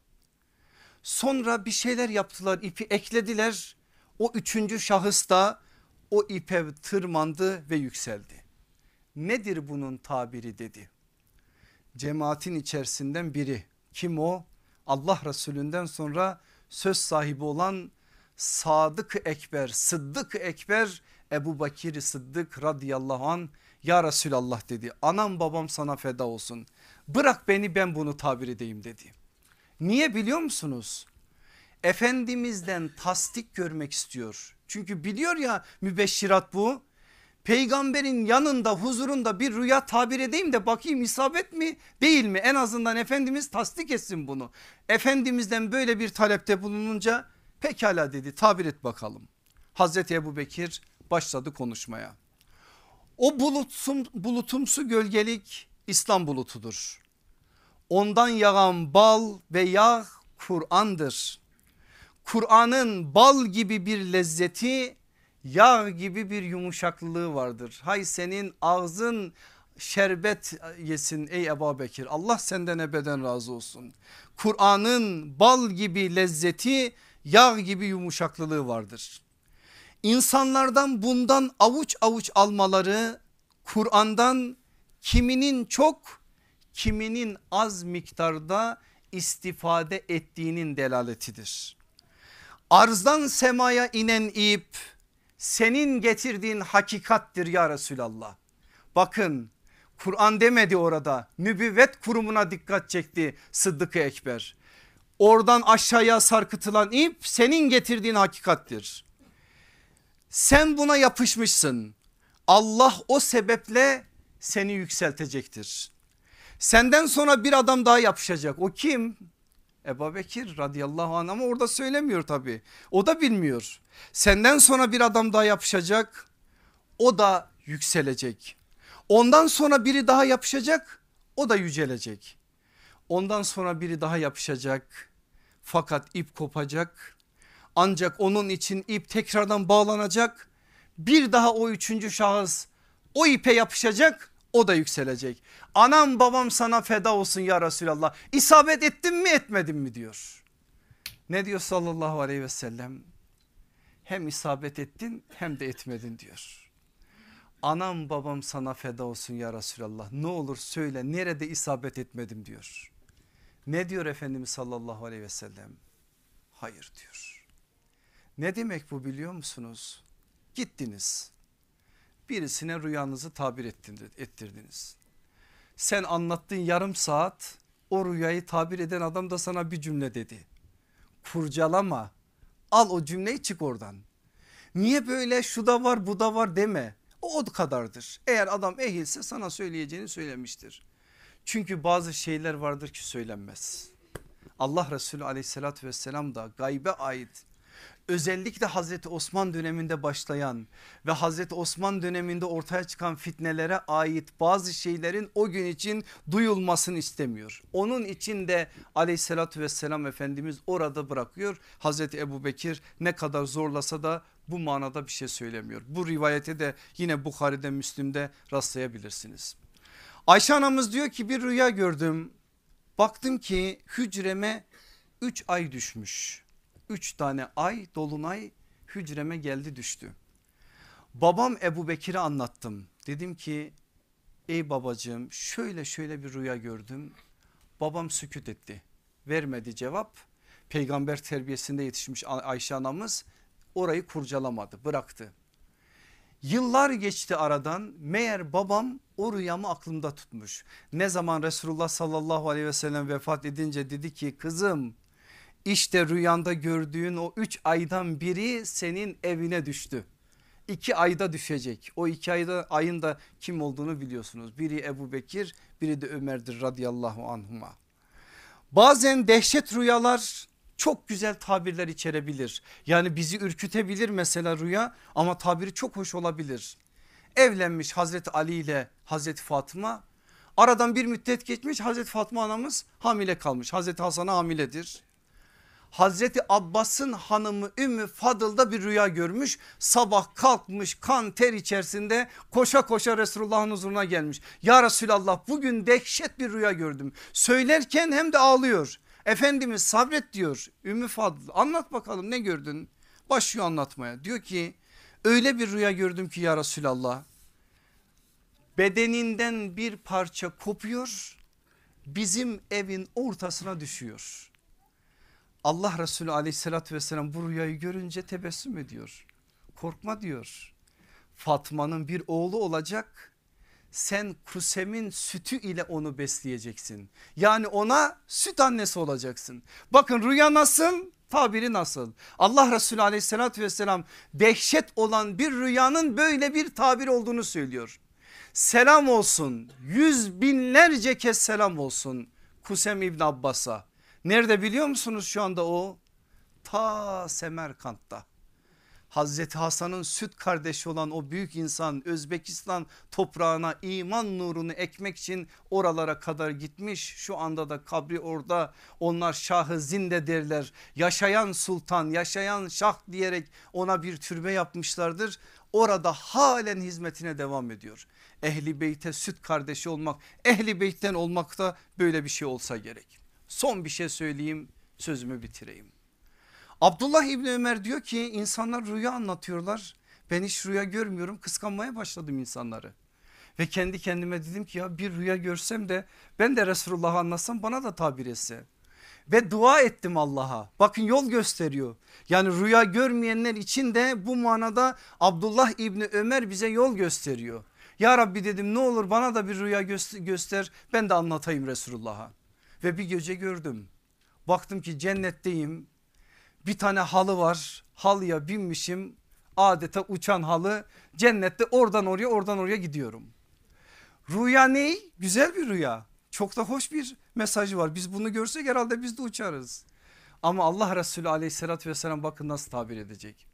Sonra bir şeyler yaptılar ipi eklediler. O üçüncü şahıs da o ipe tırmandı ve yükseldi. Nedir bunun tabiri dedi. Cemaatin içerisinden biri kim o? Allah Resulünden sonra söz sahibi olan Sadık Ekber, Sıddık Ekber Ebu Bakir Sıddık radıyallahu an ya Resulallah dedi anam babam sana feda olsun bırak beni ben bunu tabir edeyim dedi. Niye biliyor musunuz? Efendimizden tasdik görmek istiyor. Çünkü biliyor ya mübeşşirat bu. Peygamberin yanında huzurunda bir rüya tabir edeyim de bakayım isabet mi değil mi? En azından Efendimiz tasdik etsin bunu. Efendimizden böyle bir talepte bulununca pekala dedi tabir et bakalım. Hazreti Ebu Bekir başladı konuşmaya. O bulutsum, bulutumsu gölgelik İslam bulutudur. Ondan yağan bal ve yağ Kur'an'dır. Kur'an'ın bal gibi bir lezzeti yağ gibi bir yumuşaklılığı vardır. Hay senin ağzın şerbet yesin ey Ebu Bekir Allah senden ebeden razı olsun. Kur'an'ın bal gibi lezzeti yağ gibi yumuşaklılığı vardır. İnsanlardan bundan avuç avuç almaları Kur'an'dan kiminin çok kiminin az miktarda istifade ettiğinin delaletidir. Arzdan semaya inen ip senin getirdiğin hakikattir ya Resulallah. Bakın Kur'an demedi orada nübüvvet kurumuna dikkat çekti Sıddık-ı Ekber. Oradan aşağıya sarkıtılan ip senin getirdiğin hakikattir. Sen buna yapışmışsın. Allah o sebeple seni yükseltecektir. Senden sonra bir adam daha yapışacak. O kim? Ebu Bekir radıyallahu anh ama orada söylemiyor tabi. O da bilmiyor. Senden sonra bir adam daha yapışacak. O da yükselecek. Ondan sonra biri daha yapışacak. O da yücelecek. Ondan sonra biri daha yapışacak. Fakat ip kopacak. Ancak onun için ip tekrardan bağlanacak. Bir daha o üçüncü şahıs o ipe yapışacak o da yükselecek. Anam babam sana feda olsun ya Resulallah. İsabet ettim mi etmedim mi diyor. Ne diyor sallallahu aleyhi ve sellem? Hem isabet ettin hem de etmedin diyor. Anam babam sana feda olsun ya Resulallah. Ne olur söyle nerede isabet etmedim diyor. Ne diyor Efendimiz sallallahu aleyhi ve sellem? Hayır diyor. Ne demek bu biliyor musunuz? Gittiniz birisine rüyanızı tabir ettirdiniz. Sen anlattığın yarım saat o rüyayı tabir eden adam da sana bir cümle dedi. Kurcalama al o cümleyi çık oradan. Niye böyle şu da var bu da var deme. O o kadardır. Eğer adam ehilse sana söyleyeceğini söylemiştir. Çünkü bazı şeyler vardır ki söylenmez. Allah Resulü aleyhissalatü vesselam da gaybe ait özellikle Hazreti Osman döneminde başlayan ve Hazreti Osman döneminde ortaya çıkan fitnelere ait bazı şeylerin o gün için duyulmasını istemiyor. Onun için de aleyhissalatü vesselam Efendimiz orada bırakıyor. Hazreti Ebu Bekir ne kadar zorlasa da bu manada bir şey söylemiyor. Bu rivayete de yine Bukhari'de Müslim'de rastlayabilirsiniz. Ayşe anamız diyor ki bir rüya gördüm. Baktım ki hücreme 3 ay düşmüş. 3 tane ay dolunay hücreme geldi düştü. Babam Ebu Bekir'e anlattım. Dedim ki ey babacığım şöyle şöyle bir rüya gördüm. Babam süküt etti. Vermedi cevap. Peygamber terbiyesinde yetişmiş Ayşe anamız orayı kurcalamadı bıraktı. Yıllar geçti aradan meğer babam o rüyamı aklımda tutmuş. Ne zaman Resulullah sallallahu aleyhi ve sellem vefat edince dedi ki kızım işte rüyanda gördüğün o üç aydan biri senin evine düştü. İki ayda düşecek. O iki ayda ayın da kim olduğunu biliyorsunuz. Biri Ebu Bekir biri de Ömer'dir radıyallahu anhuma. Bazen dehşet rüyalar çok güzel tabirler içerebilir. Yani bizi ürkütebilir mesela rüya ama tabiri çok hoş olabilir. Evlenmiş Hazreti Ali ile Hazreti Fatıma aradan bir müddet geçmiş Hazreti Fatma anamız hamile kalmış. Hazreti Hasan'a hamiledir. Hazreti Abbas'ın hanımı Ümmü Fadıl'da bir rüya görmüş. Sabah kalkmış kan ter içerisinde koşa koşa Resulullah'ın huzuruna gelmiş. Ya Resulallah bugün dehşet bir rüya gördüm. Söylerken hem de ağlıyor. Efendimiz sabret diyor Ümmü Fadıl anlat bakalım ne gördün? Başlıyor anlatmaya diyor ki öyle bir rüya gördüm ki ya Resulallah. Bedeninden bir parça kopuyor bizim evin ortasına düşüyor. Allah Resulü aleyhissalatü vesselam bu rüyayı görünce tebessüm ediyor. Korkma diyor. Fatma'nın bir oğlu olacak. Sen Kusem'in sütü ile onu besleyeceksin. Yani ona süt annesi olacaksın. Bakın rüya nasıl? Tabiri nasıl? Allah Resulü aleyhissalatü vesselam dehşet olan bir rüyanın böyle bir tabir olduğunu söylüyor. Selam olsun yüz binlerce kez selam olsun Kusem İbn Abbas'a Nerede biliyor musunuz şu anda o? Ta Semerkant'ta. Hazreti Hasan'ın süt kardeşi olan o büyük insan Özbekistan toprağına iman nurunu ekmek için oralara kadar gitmiş. Şu anda da kabri orada onlar şahı zinde derler. Yaşayan sultan yaşayan şah diyerek ona bir türbe yapmışlardır. Orada halen hizmetine devam ediyor. Ehli beyte süt kardeşi olmak ehli beytten olmak da böyle bir şey olsa gerek. Son bir şey söyleyeyim sözümü bitireyim. Abdullah İbni Ömer diyor ki insanlar rüya anlatıyorlar. Ben hiç rüya görmüyorum kıskanmaya başladım insanları. Ve kendi kendime dedim ki ya bir rüya görsem de ben de Resulullah'ı anlatsam bana da tabir etse. Ve dua ettim Allah'a bakın yol gösteriyor. Yani rüya görmeyenler için de bu manada Abdullah İbni Ömer bize yol gösteriyor. Ya Rabbi dedim ne olur bana da bir rüya göster ben de anlatayım Resulullah'a. Ve bir gece gördüm. Baktım ki cennetteyim. Bir tane halı var. Halıya binmişim. Adeta uçan halı. Cennette oradan oraya oradan oraya gidiyorum. Rüya ne? Güzel bir rüya. Çok da hoş bir mesajı var. Biz bunu görsek herhalde biz de uçarız. Ama Allah Resulü aleyhissalatü vesselam bakın nasıl tabir edecek.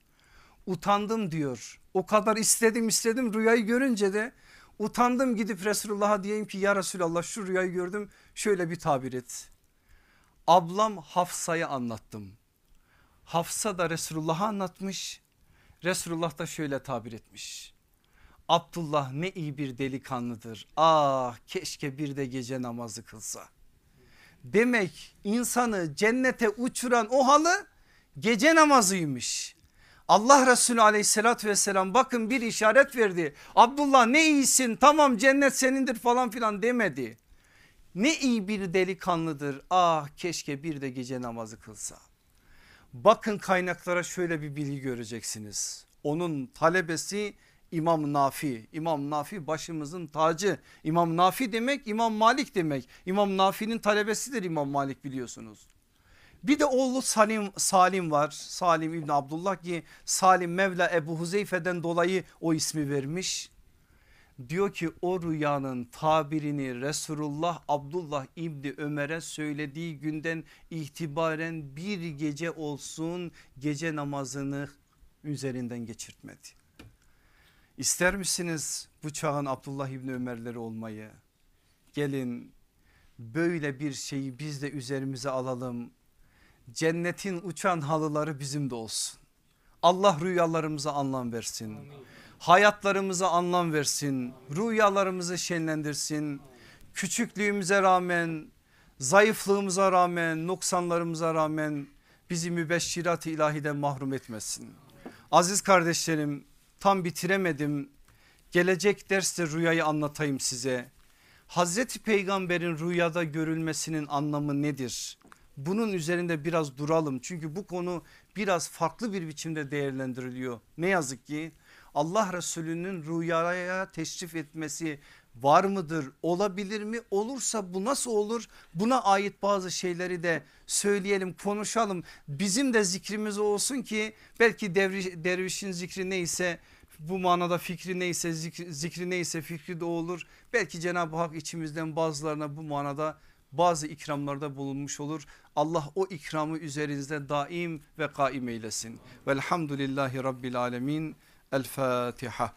Utandım diyor. O kadar istedim istedim rüyayı görünce de Utandım gidip Resulullah'a diyeyim ki ya Resulallah şu rüyayı gördüm şöyle bir tabir et. Ablam Hafsa'ya anlattım. Hafsa da Resulullah'a anlatmış. Resulullah da şöyle tabir etmiş. Abdullah ne iyi bir delikanlıdır. Ah keşke bir de gece namazı kılsa. Demek insanı cennete uçuran o halı gece namazıymış. Allah Resulü aleyhissalatü vesselam bakın bir işaret verdi. Abdullah ne iyisin tamam cennet senindir falan filan demedi. Ne iyi bir delikanlıdır ah keşke bir de gece namazı kılsa. Bakın kaynaklara şöyle bir bilgi göreceksiniz. Onun talebesi İmam Nafi. İmam Nafi başımızın tacı. İmam Nafi demek İmam Malik demek. İmam Nafi'nin talebesidir İmam Malik biliyorsunuz. Bir de oğlu Salim, Salim var. Salim İbni Abdullah ki Salim Mevla Ebu Huzeyfe'den dolayı o ismi vermiş. Diyor ki o rüyanın tabirini Resulullah Abdullah İbni Ömer'e söylediği günden itibaren bir gece olsun gece namazını üzerinden geçirtmedi. İster misiniz bu çağın Abdullah İbni Ömer'leri olmayı? Gelin böyle bir şeyi biz de üzerimize alalım. Cennetin uçan halıları bizim de olsun. Allah rüyalarımıza anlam versin. Hayatlarımıza anlam versin. Rüyalarımızı şenlendirsin. Küçüklüğümüze rağmen, zayıflığımıza rağmen, noksanlarımıza rağmen bizi mübeşşirat-ı ilahiden mahrum etmesin. Aziz kardeşlerim tam bitiremedim. Gelecek derste rüyayı anlatayım size. Hazreti Peygamber'in rüyada görülmesinin anlamı nedir? Bunun üzerinde biraz duralım çünkü bu konu biraz farklı bir biçimde değerlendiriliyor. Ne yazık ki Allah Resulü'nün rüyaya teşrif etmesi var mıdır? Olabilir mi? Olursa bu nasıl olur? Buna ait bazı şeyleri de söyleyelim, konuşalım. Bizim de zikrimiz olsun ki belki devri, dervişin zikri neyse bu manada fikri neyse zikri, zikri neyse fikri de olur. Belki Cenab-ı Hak içimizden bazılarına bu manada bazı ikramlarda bulunmuş olur. Allah o ikramı üzerinizde daim ve kaim eylesin. Velhamdülillahi Rabbil Alemin. El Fatiha.